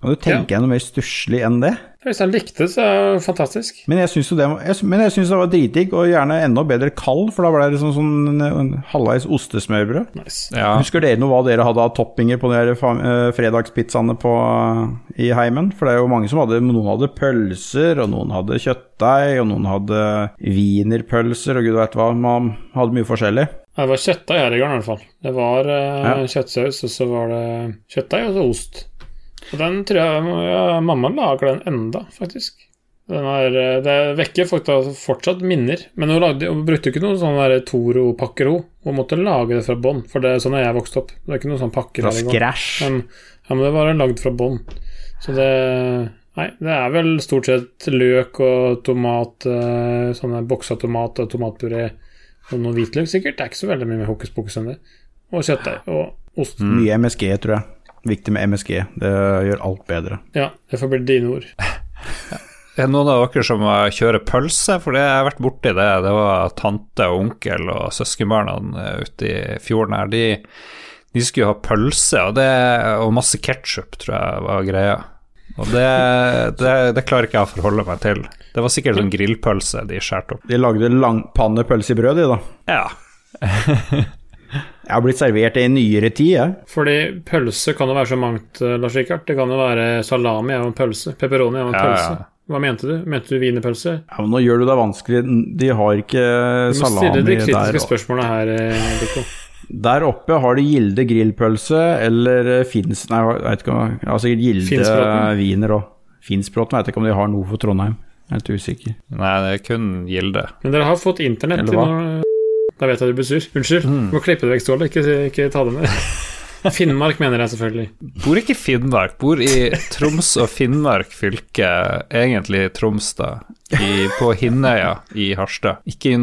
Speaker 2: Kan du tenke deg noe mer stusslig enn det?
Speaker 3: Hvis han likte det, så er det fantastisk.
Speaker 2: Men jeg syns jo det, var- men jeg synes det var dritdigg, og gjerne enda bedre kald, for da ble det liksom sånn en halvveis ostesmørbrød.
Speaker 3: Nice.
Speaker 1: Ja.
Speaker 2: Husker dere noe hva dere hadde av toppinger på de eh, fredagspizzaene på, i heimen? For det er jo mange som hadde Noen hadde pølser, og noen hadde kjøttdeig, og noen hadde wienerpølser, og gud vet hva. Man hadde mye forskjellig.
Speaker 3: Det var kjøttdeig her i gården, i hvert fall. Det var eh,
Speaker 2: Ja.
Speaker 3: kjøttsaus, og så var det kjøttdeig og så ost. Og den tror jeg ja, mamma lager den enda, faktisk. Den er, eh, det vekker fortsatt minner, men hun, lagde, hun brukte ikke noen sånne Toro-pakker, hun. Hun måtte lage det fra bånn, for det er sånn er jeg vokste opp. Det er ikke noen sånn pakker
Speaker 2: Fra scratch.
Speaker 3: Men, ja, men det var lagd fra bånn. Så det Nei, det er vel stort sett løk og tomat, eh, sånne boksa tomat og tomatpuré og noe hvitløk, sikkert. Det er ikke så veldig mye mer hokus pokus enn det. Og kjøttdeig og ost.
Speaker 2: Mye MSG, tror jeg. Viktig med MSG. Det gjør alt bedre.
Speaker 3: Ja, det får bli dine ord. [LAUGHS]
Speaker 1: Er det noen av dere som kjører pølse? For det jeg har vært borti det. Det var tante og onkel og søskenbarna eh, ute i fjorden her. De, de skulle ha pølse, og, det, og masse ketsjup, tror jeg var greia. Og det, det, det klarer ikke jeg å forholde meg til. Det var sikkert sånn grillpølse de skjærte opp.
Speaker 2: De lagde langpannepølse i brød, de, da.
Speaker 1: Ja. [LAUGHS]
Speaker 2: Jeg har blitt servert det i nyere tid, jeg.
Speaker 3: Fordi pølse kan jo være så mangt, eh, Lars Rikard. Det kan jo være salami av en pølse. Pepperoni av en
Speaker 1: Ja, ja.
Speaker 3: pølse. Hva mente du? Mente du wienerpølse?
Speaker 2: Ja, men nå gjør du det vanskelig. De har ikke salami
Speaker 3: Du må stille de kritiske
Speaker 2: der.
Speaker 3: spørsmålene her, eh, Dikko.
Speaker 2: Der oppe har de Gilde grillpølse, eller Fins... Nei, jeg vet ikke om det sikkert Gilde
Speaker 3: Finnsbråten.
Speaker 2: wiener òg. Finsbråten vet jeg ikke om de har noe for Trondheim. Jeg er Helt usikker.
Speaker 1: Nei, det er kun Gilde.
Speaker 3: Men dere har fått internett
Speaker 2: til
Speaker 3: noe Da vet jeg du blir sur. Unnskyld. Du må klippe det vekk, Ståle. Ikke, ikke ta det med. [LAUGHS] Finnmark mener jeg selvfølgelig.
Speaker 1: Bor ikke Finnmark, bor i Troms og Finnmark fylke, egentlig Troms, da, i, på Hinnøya i Harstad. Ikke i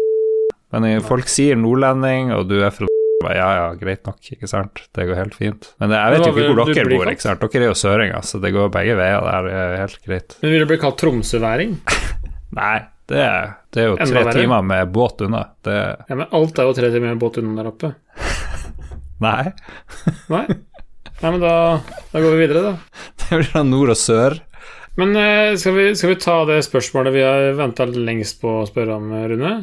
Speaker 1: Men folk sier nordlending, og du er fra ja, ja, greit nok, ikke sant. Det går helt fint. Men jeg vet jo ikke hvor dere bor, ikke sant. Dere er jo søringer, så det går begge veier. Det er helt greit.
Speaker 3: Men vil du bli kalt tromsøværing? [LAUGHS]
Speaker 1: Nei, det er, det er jo
Speaker 3: Enda
Speaker 1: tre
Speaker 3: verre.
Speaker 1: timer med båt unna. Det
Speaker 3: Ja, men alt er jo tre timer med båt unna der oppe. [LAUGHS]
Speaker 1: Nei. [LAUGHS]
Speaker 3: Nei? Nei, men da, da går vi videre, da. [LAUGHS]
Speaker 1: Det blir da nord og sør.
Speaker 3: Men eh, skal, vi, skal vi ta det spørsmålet vi har venta lengst på å spørre om, Rune?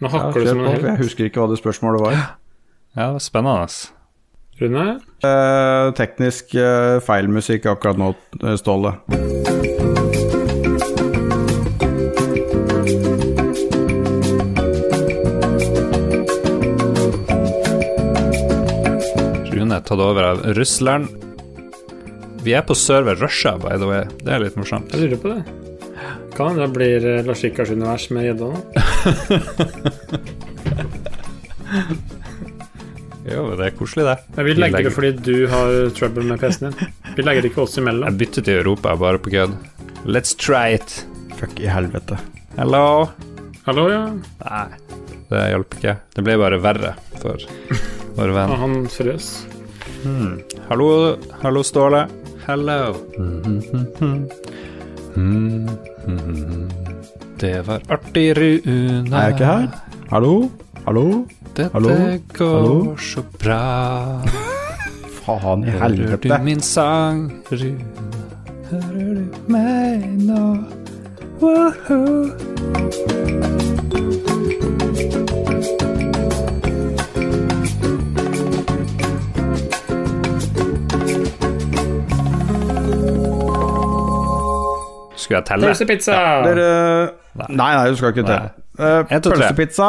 Speaker 3: Nå
Speaker 2: Ja,
Speaker 3: hakker du som en
Speaker 2: helt. jeg husker ikke hva det spørsmålet var.
Speaker 1: Ja, det var spennende.
Speaker 3: Rune?
Speaker 2: Eh, teknisk eh, feilmusikk akkurat nå, eh, Ståle.
Speaker 1: Er tatt over av Russland. Vi er på server Russia, by the way. Det er litt morsomt.
Speaker 3: Jeg lurer på det. Kan hende det blir eh, Lars Rikards univers med gjedda nå. [LAUGHS]
Speaker 1: Jo, det er koselig, det.
Speaker 3: Men vi
Speaker 1: Vi
Speaker 3: legger det fordi du har trouble med PC-en din. Vi legger det ikke oss imellom.
Speaker 1: Jeg bytter til Europa, bare på kødd. Let's try it.
Speaker 2: Fuck i helvete.
Speaker 1: Hello?
Speaker 3: Hallo, ja.
Speaker 1: Nei, det hjalp ikke. Det ble bare verre for vår
Speaker 3: Og
Speaker 1: venn.
Speaker 3: han frøs.
Speaker 1: Hallo, hallo, Ståle. Hello. Det var artig, Rune.
Speaker 2: Er jeg ikke her? Hallo? Hallo?
Speaker 1: Dette
Speaker 2: Hallo?
Speaker 1: går
Speaker 2: Hallo?
Speaker 1: så bra.
Speaker 2: Faen i
Speaker 1: Hører du min sang, Rune? Hører du meg nå? Woohoo. Skulle jeg telle?
Speaker 3: Pølsepizza!
Speaker 2: Dere Nei, nei, du skal ikke telle. Uh, pølsepizza,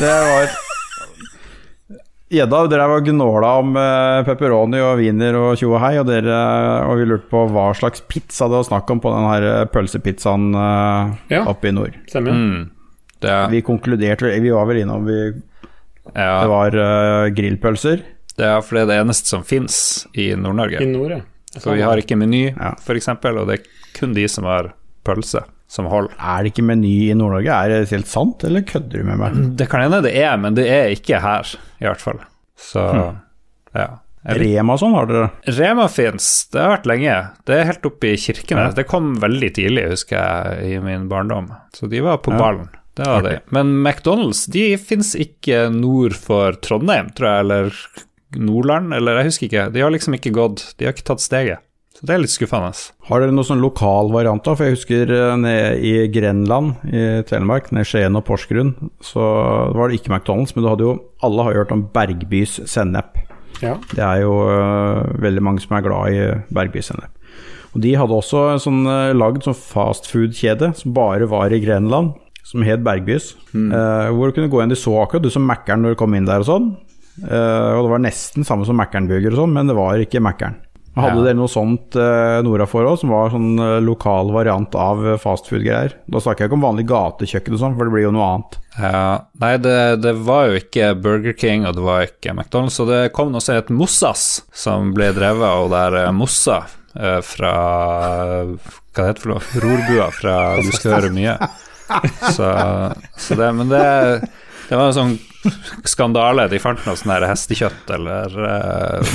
Speaker 2: det var Gjedda drev og gnåla om uh, pepperoni og wiener og tjo og hei, og, dere, og vi lurte på hva slags pizza det var snakk om på den her eh, pølsepizzaen uh,
Speaker 3: Ja.
Speaker 2: oppe i nord.
Speaker 3: Stemmer.
Speaker 1: Mm. Det,
Speaker 2: Vi konkluderte vel- Vi var vel innom vi,
Speaker 1: ja,
Speaker 2: Det var uh, grillpølser.
Speaker 1: det er fordi det er det eneste som fins i
Speaker 3: I
Speaker 1: Nord-Norge.
Speaker 3: nord, ja.
Speaker 1: For vi har ikke Meny,
Speaker 2: Ja.
Speaker 1: eksempel, og det er kun de som har pølse, som holder.
Speaker 2: Er det ikke Meny i Nord-Norge? Er det helt sant, eller kødder du med meg?
Speaker 1: Det kan hende det er, men det er ikke her, i hvert fall. Så ja.
Speaker 2: Rema og sånn har dere?
Speaker 1: Rema fins, det har vært lenge. Det er helt oppe i Kirkenes. Det kom veldig tidlig, husker jeg, i min barndom. Så de var på
Speaker 2: Ja.
Speaker 1: ballen. Det var de. Men McDonald's de fins ikke nord for Trondheim, tror jeg, eller Nordland, eller jeg husker ikke. De har liksom ikke gått, de har ikke tatt steget. Så det er litt skuffende.
Speaker 2: Har dere noen sånn lokal variant da? For jeg husker eh, nede i Grenland i Telemark, nede i Skien og Porsgrunn, så var det ikke McDonald's, men du hadde jo Alle har hørt om Bergbys sennep.
Speaker 3: ja.
Speaker 2: Det er jo uh, veldig mange som er glad i Bergbys sennep. Og de hadde også en sånn uh, lagd sånn fastfood-kjede som bare var i Grenland, som het Bergbys. Eh, hvor du kunne gå inn, de så akkurat du som Mækkern når du kom inn der og sånn. Eh, og det var nesten samme som Mækkern-burger og sånn, men det var ikke Mækkern. Hadde
Speaker 1: Ja.
Speaker 2: dere noe sånt Nora nordafor òg, som var sånn eh, lokal variant av uh, fastfood-greier? Da snakker jeg ikke om vanlig gatekjøkken og sånn, for det blir jo noe annet.
Speaker 1: Ja, nei, det, det var jo ikke Burger King, og det var ikke McDonald's, og det kom noe som het Mossas, som ble drevet av der eh, Mossa eh, fra Hva det heter for noe? Rorbua fra [LAUGHS] Du skal høre mye. Så, så det Men det, det var en sånn skandale. De fant noe sånn her hestekjøtt eller eh,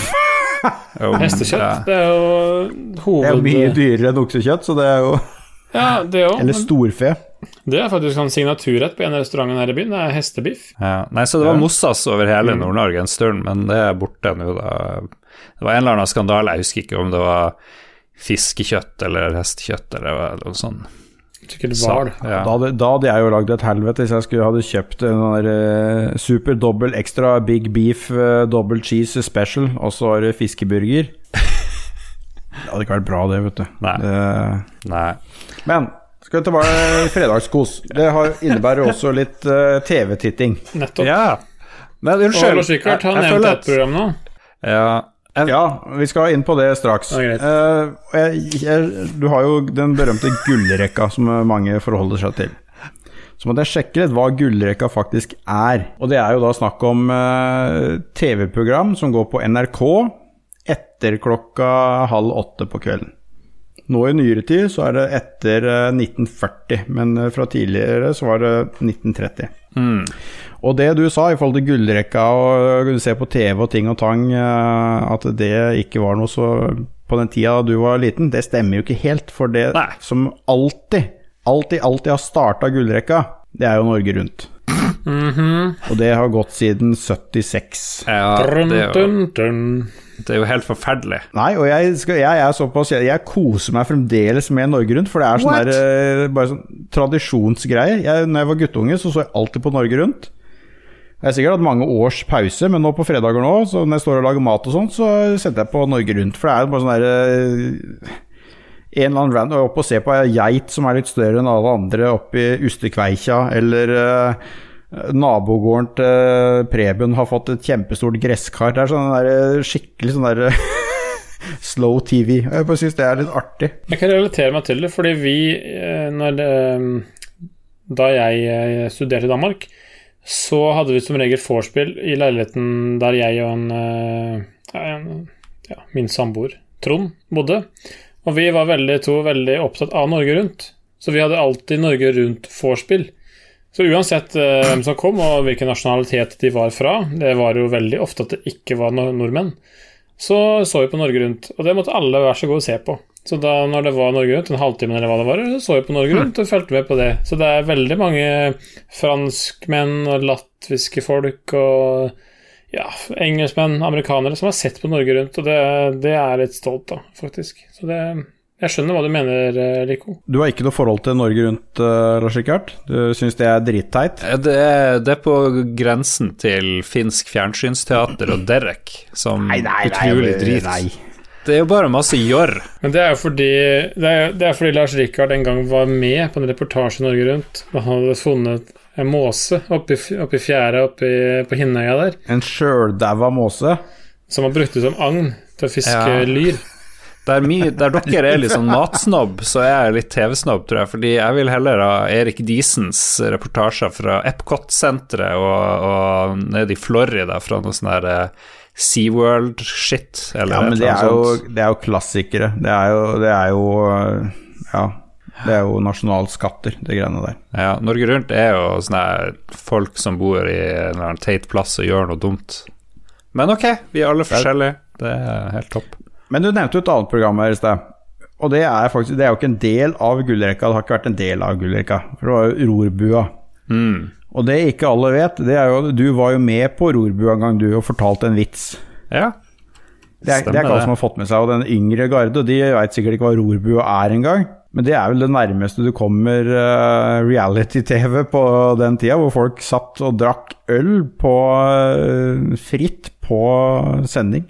Speaker 1: [LAUGHS] jo,
Speaker 3: Hestekjøtt, det er jo
Speaker 2: Det er mye dyrere enn oksekjøtt, så det er jo
Speaker 3: Ja, det òg.
Speaker 2: Eller storfe.
Speaker 3: Det er faktisk en signaturrett på en av restaurantene her i byen. Det er hestebiff.
Speaker 1: Ja. Nei, så det var Mossas over hele Nord-Norge en stund, men det er borte nå, da. Det var en eller annen skandale, jeg husker ikke om det var fiskekjøtt eller hestekjøtt eller noe sånt.
Speaker 3: Sikkert hval.
Speaker 1: Ja.
Speaker 2: Da da hadde jeg jo lagd et helvete hvis jeg skulle hadde kjøpt en sånn der eh, super dobbel extra big beef uh, double cheese special, og så har du fiskeburger. [LAUGHS] Det hadde ikke vært bra, det, vet du.
Speaker 1: Nei.
Speaker 2: Det-
Speaker 1: Nei.
Speaker 2: men skal vi tilbake fredagskos. Det har, innebærer også litt eh, TV-titting.
Speaker 3: Nettopp.
Speaker 1: Ja. Men unnskyld.
Speaker 3: Lars Rikard, han nevnte et program nå.
Speaker 1: Ja. Jeg,
Speaker 2: Ja, vi skal inn på det straks.
Speaker 3: Ja.
Speaker 2: Eh, jeg, jeg, du har jo den berømte gullrekka som mange forholder seg til. så måtte jeg sjekke litt hva gullrekka faktisk er. Og det er jo da snakk om uh, TV-program som går på NRK etter klokka halv åtte på kvelden. Nå i nyere tid så er det etter uh, 1940, men eh, fra tidligere så var det 1930. Og det du sa i forhold til gullrekka og du ser på TV og ting og tang, eh, at det ikke var noe så på den tida du var liten, det stemmer jo ikke helt. For det
Speaker 1: Nei.
Speaker 2: som alltid, alltid, alltid har starta gullrekka, det er jo Norge Rundt. Og det har gått siden 76.
Speaker 1: Ja, det, er jo, det er jo helt forferdelig.
Speaker 2: Nei, og jeg, skal, jeg er såpass Jeg, jeg koser meg fremdeles med Norge Rundt, for det er sånn der, eh, bare sånn tradisjonsgreier. Jeg, når jeg var guttunge, så så jeg alltid på Norge Rundt. Jeg har sikkert hatt mange års pause, men nå på fredager nå, så når jeg står og lager mat og sånt, så setter jeg på Norge Rundt. For det er bare sånn derre En eller annen random Opp og se på ei geit som er litt større enn alle andre oppe i Ustekveikja, eller eh, Nabogården til Preben har fått et kjempestort gresskar. Det er sånn der, skikkelig sånn der [LAUGHS] slow TV. Jeg bare syns det er litt artig.
Speaker 3: Jeg kan relatere meg til det, fordi vi, eh, når det, Da jeg eh, studerte i Danmark, så hadde vi som regel vorspiel i leiligheten der jeg og en, eh, en ja, min samboer, Trond, bodde. Og vi var veldig, to veldig opptatt av Norge Rundt. Så vi hadde alltid Norge Rundt vorspiel. Så uansett eh, hvem som kom, og hvilken nasjonalitet de var fra, det var jo veldig ofte at det ikke var nor- nordmenn, så så vi på Norge Rundt. Og det måtte alle være så gode å se på. Så da når det var Norge Rundt, en halvtime eller hva det var, så så vi på Norge Rundt og fulgte med på det. Så det er veldig mange franskmenn og latviske folk og ja, engelskmenn, amerikanere som har sett på Norge Rundt, og det, det er litt stolt av, faktisk. Så det Jeg skjønner hva du mener, Rico.
Speaker 2: Du har ikke noe forhold til Norge Rundt, eh, Lars Rikard? Du syns det er dritteit?
Speaker 1: Det er, det er på grensen til finsk fjernsynsteater og Derek, som utrolig drit.
Speaker 2: nei.
Speaker 1: Det er jo bare masse gjørr.
Speaker 3: Men det er jo fordi Det er, det er fordi Lars Rikard en gang var med på en reportasje i Norge Rundt. Og han hadde funnet en måse oppi, oppi fjæra oppi på Hinnøya der,
Speaker 2: En sjøldaua måse?
Speaker 3: som han brukte som agn til å fiske
Speaker 1: Ja.
Speaker 3: lyr.
Speaker 1: Der, mi, der dere er litt sånn matsnobb, så er jeg litt TV-snobb, tror jeg. Fordi jeg vil heller ha Erik Diesens reportasjer fra Epcot-senteret og, og nede i Florida fra noe sånn her eh, SeaWorld-shit.
Speaker 2: Ja, men det er, jo, det er jo klassikere. Det er jo, det er jo Ja. Det er jo nasjonalskatter, de greiene der.
Speaker 1: Ja, Norge Rundt er jo sånne folk som bor i en teit plass og gjør noe dumt. Men ok, vi er alle forskjellige. Det er helt topp.
Speaker 2: Men du nevnte jo et annet program her i sted. Og det er faktisk Det er jo ikke en del av gullrekka. Det har ikke vært en del av gullrekka. For det var jo Rorbua.
Speaker 1: Mm.
Speaker 2: Og det ikke alle vet, det er jo Du var jo med på Rorbua en gang, du, og fortalte en vits.
Speaker 1: Ja.
Speaker 2: Det er, det er ikke alle som har fått med seg, og den yngre garde de veit sikkert ikke hva rorbua er engang. Men det er vel det nærmeste du kommer uh, reality-TV på den tida, hvor folk satt og drakk øl på uh, fritt på sending.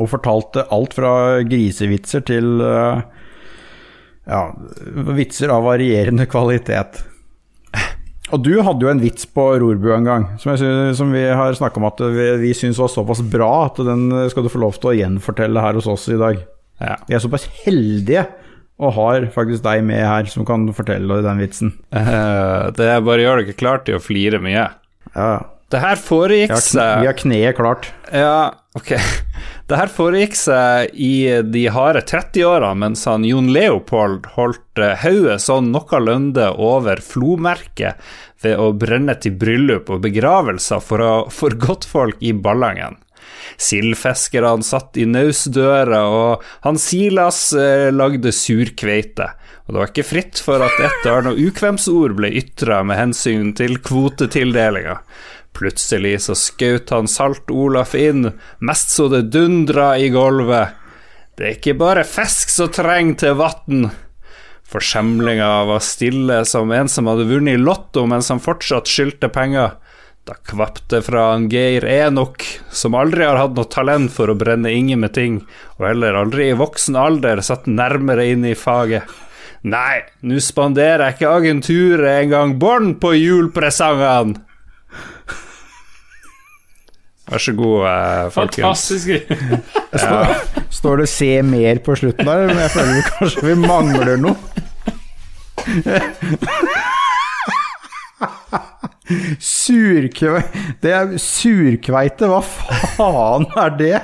Speaker 2: Og fortalte alt fra grisevitser til eh, ja, vitser av varierende kvalitet. Og du hadde jo en vits på Rorbu en gang, som, jeg sy- som vi har snakka om at vi, vi syns var såpass bra at den skal du få lov til å gjenfortelle her hos oss i dag.
Speaker 1: ja.
Speaker 2: Vi er såpass heldige og har faktisk deg med her som kan fortelle den vitsen.
Speaker 1: Uh, [LAUGHS] det er bare gjør dere klart til å flire mye.
Speaker 2: Ja,
Speaker 1: Det her foregikk seg
Speaker 2: vi har kneet klart.
Speaker 1: Ja, ok. [LAUGHS] Det her foregikk seg i de harde 30-årene mens han Jon Leopold holdt eh, hodet sånn noenlunde over flomerket ved å brenne til bryllup og begravelser for, å, for godtfolk i Ballangen. Sildfiskerne satt i nausdøra, og han Silas eh, lagde surkveite. Og det var ikke fritt for at et og annet ukvemsord ble ytra med hensyn til kvotetildelinga. Plutselig så skjøt han Salt-Olaf inn, mest så det dundra i gulvet. Det er ikke bare fisk som trenger til vann. Forsemlinga var stille som en som hadde vunnet i Lotto mens han fortsatt skyldte penger. Da kvapp det fra han Geir Enok, som aldri har hatt noe talent for å brenne inge med ting, og heller aldri i voksen alder satt nærmere inn i faget. Nei, nå spanderer jeg ikke agenturet engang bånd på julepresangene! Vær så god, eh, folkens.
Speaker 3: Fantastisk. [LAUGHS]
Speaker 2: Står det 'se mer' på slutten der, men jeg føler vi kanskje vi mangler noe. Surkveite Det er surkveite, hva faen er det?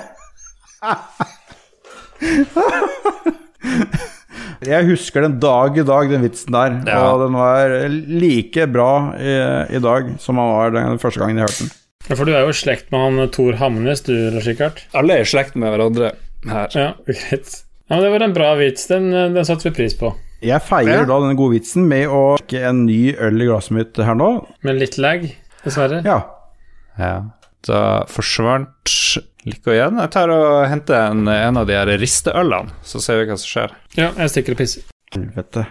Speaker 2: Jeg husker den dag i dag, den vitsen der.
Speaker 1: Ja.
Speaker 2: Og den var like bra i, i dag som den var den første gangen jeg hørte den.
Speaker 3: Ja, For du er jo i slekt med han Thor Hamnes, du, Lars-Rikard.
Speaker 1: Alle er i slekt med hverandre her.
Speaker 3: Ja, [LAUGHS] greit. Ja, men Det var en bra vits. Den, den satte vi pris på.
Speaker 2: Jeg feirer
Speaker 1: Ja.
Speaker 2: da denne gode vitsen med å drikke en ny øl i glasset mitt her nå.
Speaker 3: Med litt lag, dessverre.
Speaker 2: Ja.
Speaker 1: Ja. Da forsvant Lykke igjen. Jeg tar og henter en, en av de her risteølene, så ser vi hva som skjer.
Speaker 3: Ja, jeg stikker og pisser.
Speaker 2: Helvete.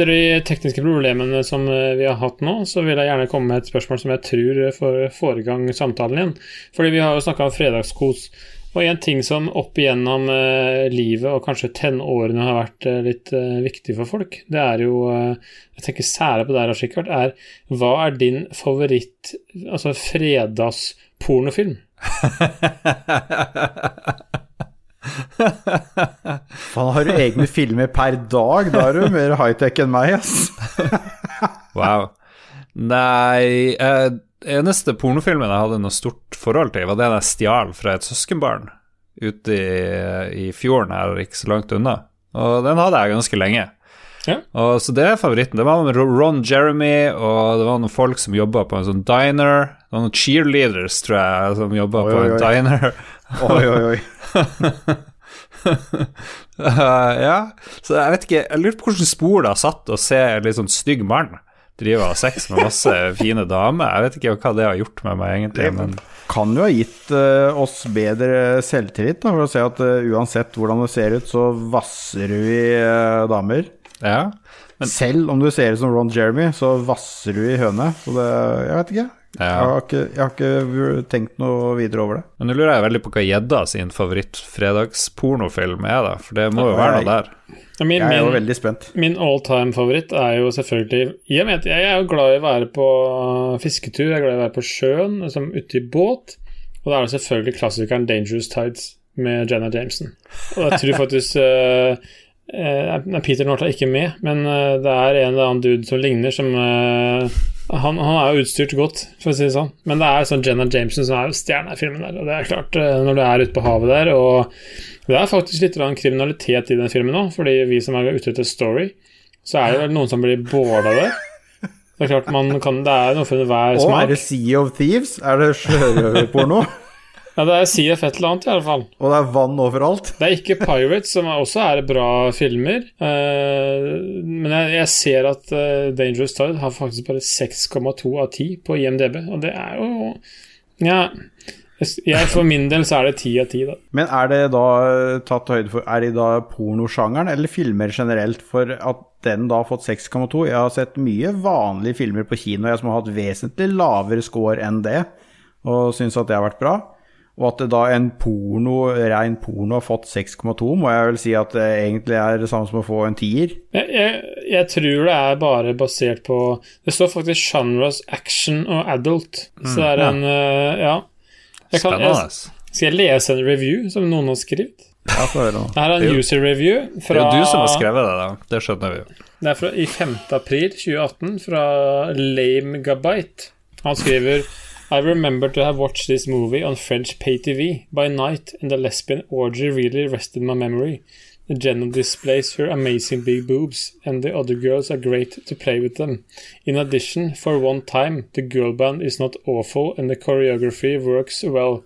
Speaker 3: Etter de tekniske problemene som eh, vi har hatt nå, så vil jeg gjerne komme med et spørsmål som jeg tror eh, får foregang samtalen igjen. Fordi vi har jo snakka om fredagskos. Og en ting som opp igjennom eh, livet og kanskje tenårene har vært litt viktig for folk, det er jo Jeg tenker særlig på det her sikkert Er hva er din favoritt altså fredagspornofilm? [LAUGHS]
Speaker 2: Faen, har du egne filmer per dag? Da er du mer high-tech enn meg, ass. [LAUGHS]
Speaker 1: Wow. Nei eh, Eneste pornofilmen jeg hadde noe stort forhold til, var den jeg stjal fra et søskenbarn ute i, i fjorden her, ikke så langt unna. Og den hadde jeg ganske lenge.
Speaker 3: Ja.
Speaker 1: Og Så det er favoritten. Det var med Ron Jeremy, og det var noen folk som jobba på en sånn diner. Det var noen cheerleaders, tror jeg, som jobba på en
Speaker 2: oi.
Speaker 1: diner.
Speaker 2: Oi, oi, oi.
Speaker 1: uh, [LAUGHS] ja, så jeg vet ikke Jeg lurer på hvordan spor det har satt å se en litt sånn stygg mann drive og sex med masse [LAUGHS] fine damer. Jeg vet ikke hva det har gjort med meg, egentlig.
Speaker 2: Det-
Speaker 1: Men
Speaker 2: Kan jo ha gitt uh, oss bedre selvtillit, da, for å se at uh, uansett hvordan det ser ut, så vasser du i eh, damer.
Speaker 1: ja.
Speaker 2: Selv om du ser ut som Ron Jeremy, så vasser du i høne. Så det Jeg vet ikke. Jeg, har ikke jeg har ikke tenkt noe videre over det.
Speaker 1: Men nå lurer jeg veldig på hva gjedda sin favoritt-fredagspornofilm er, da. For det må jo være noe der.
Speaker 3: Ja, Min,
Speaker 2: Jeg er jo veldig spent.
Speaker 3: Min all time favoritt er jo selvfølgelig Jeg, vet, jeg er jo glad i å være på fisketur, jeg er glad i å være på sjøen, liksom ute i båt. Og da er det selvfølgelig klassikeren 'Dangerous Tides' med Jenna Jameson. Og jeg tror faktisk uh, [LAUGHS] uh, Peter North er ikke med, men uh, det er en eller annen dude som ligner, som han, han er jo utstyrt godt, for å si det sånn. Men det er sånn Jenna Jameson som er stjerna i filmen der. Og det er klart, eh, når du er ute på havet der, og det er faktisk litt kriminalitet i den filmen òg, fordi vi som er ute etter story, så er det vel noen som blir båla der. Det er klart man kan, det er noe for enhver
Speaker 2: Og er det Sea of Thieves? Er det sjørøverporno?
Speaker 3: Ja, det er CF et eller annet, i alle fall.
Speaker 2: Og det er vann overalt?
Speaker 3: Det er ikke Pirates, som også er bra filmer. Uh, men jeg, jeg ser at uh, Dangerous Tide har faktisk bare 6,2 av 10 på IMDb, og det er jo Ja. Jeg, for min del så er det 10 av 10, da.
Speaker 2: Men er det da eh, tatt høyde for Er det da pornosjangeren eller filmer generelt for at den da har fått 6,2? Jeg har sett mye vanlige filmer på kino jeg som har hatt vesentlig lavere score enn det, og syns at det har vært bra. Og at da en porno, rein porno har fått 6,2, må jeg vel si at det egentlig er det samme som å få en tier.
Speaker 3: Jeg, jeg, jeg tror det er bare basert på Det står faktisk genres action og adult. Så det er
Speaker 2: ja.
Speaker 3: en eh, Ja. Jeg kan, jeg, skal jeg lese en review som noen har skrevet?
Speaker 2: Ja, få høre nå.
Speaker 3: Det her er en
Speaker 1: Det er
Speaker 3: user review
Speaker 1: Det
Speaker 3: fra
Speaker 1: er jo du som har skrevet det, da. Det skjønner vi jo.
Speaker 3: Det er fra, i 5. april 2018 fra Lame Gabite. Han skriver I remember to have watched this movie on French pay TV by night, and the lesbian orgy really rested my memory. The general displays her amazing big boobs, and the other girls are great to play with them. In addition, for one time, the girl band is not awful, and the choreography works well.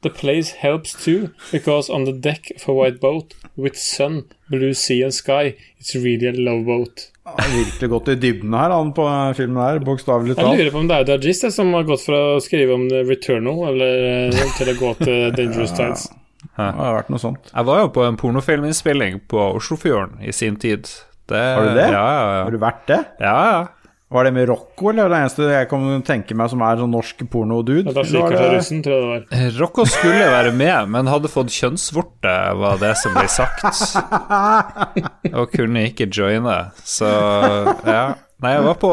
Speaker 3: The place helps too, because on the deck of a white boat with sun, blue sea and sky, it's really a love boat.
Speaker 2: Han har virkelig gått i dybden her, han på filmen her, bokstavelig
Speaker 3: Jeg lurer på om det er Dajis som har gått fra å skrive om The Returnal eller eh, til å gå til [LAUGHS] Dangerous Tides.
Speaker 2: Det har vært noe sånt.
Speaker 1: Jeg var jo på en pornofilminnspilling på Oslofjorden i sin tid. Det,
Speaker 2: Har du det?
Speaker 1: Ja, ja, ja.
Speaker 2: Har du vært det?
Speaker 1: ja, ja.
Speaker 2: Var det med Rocco, eller var det eneste jeg kan tenke meg som er sånn norsk porno-dude?
Speaker 3: Flikker
Speaker 2: det-
Speaker 3: russen, tror jeg det var.
Speaker 1: Rocco skulle være med, men hadde fått kjønnsvorte, var det som ble sagt. [LAUGHS] Og kunne ikke joine, så ja. Nei, jeg var på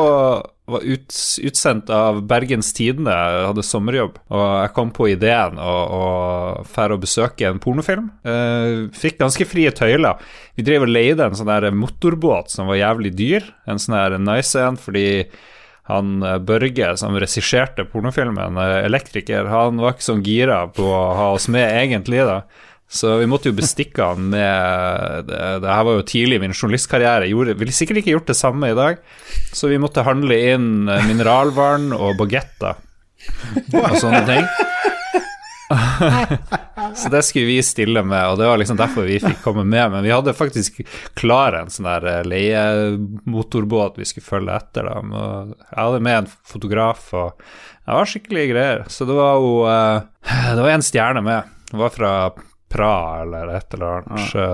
Speaker 1: var ut, utsendt av Bergens Tidende, hadde sommerjobb, og jeg kom på ideen å, å besøke en pornofilm. Uh, fikk ganske frie tøyler. Vi drev og leide en sånn der motorbåt som var jævlig dyr, en sånn der nice en, fordi han eh, Børge som regisserte pornofilmen, eh, elektriker, han var ikke sånn gira på å ha oss med egentlig, da. Så vi måtte jo bestikke han med Det, det her var jo tidlig i min journalistkarriere. Gjorde, ville sikkert ikke gjort det samme i dag. Så vi måtte handle inn eh, mineralvann og bagetter og sånne ting. [LAUGHS] Så det skulle vi stille med, og det var liksom derfor vi fikk komme med. Men vi hadde faktisk klar en sånn der eh, leiemotorbåt vi skulle følge etter. Og Jeg hadde med en fotograf, og det var skikkelig greier. Så det var jo eh, Det var en stjerne med. Det var fra Praha eller et eller annet. Så,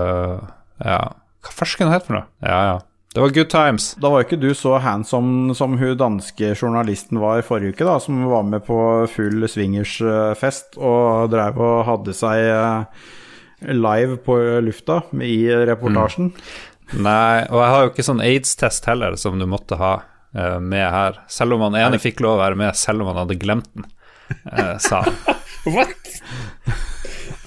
Speaker 1: ja. Hva farsken het for noe? Ja, ja. Det var good times.
Speaker 2: Da var ikke du så handsome som hun danske journalisten var i forrige uke, da, som var med på full swingersfest og drev og hadde seg eh, live på lufta i reportasjen.
Speaker 1: Nei, og jeg har jo ikke sånn aids-test heller, som du måtte ha eh, med her. Selv om han ene fikk lov å være med, selv om han hadde glemt den, eh, sa han. [LAUGHS]
Speaker 3: What?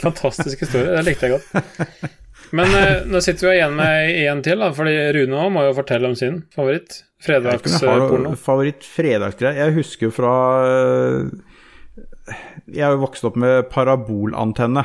Speaker 3: Fantastisk historie, det likte jeg godt. Men eh, nå sitter vi igjen med en til, da, fordi Rune òg må jo fortelle om sin favoritt. Fredagsporno.
Speaker 2: favoritt fredagsgreie. Jeg husker jo fra Jeg har jo vokst opp med parabolantenne.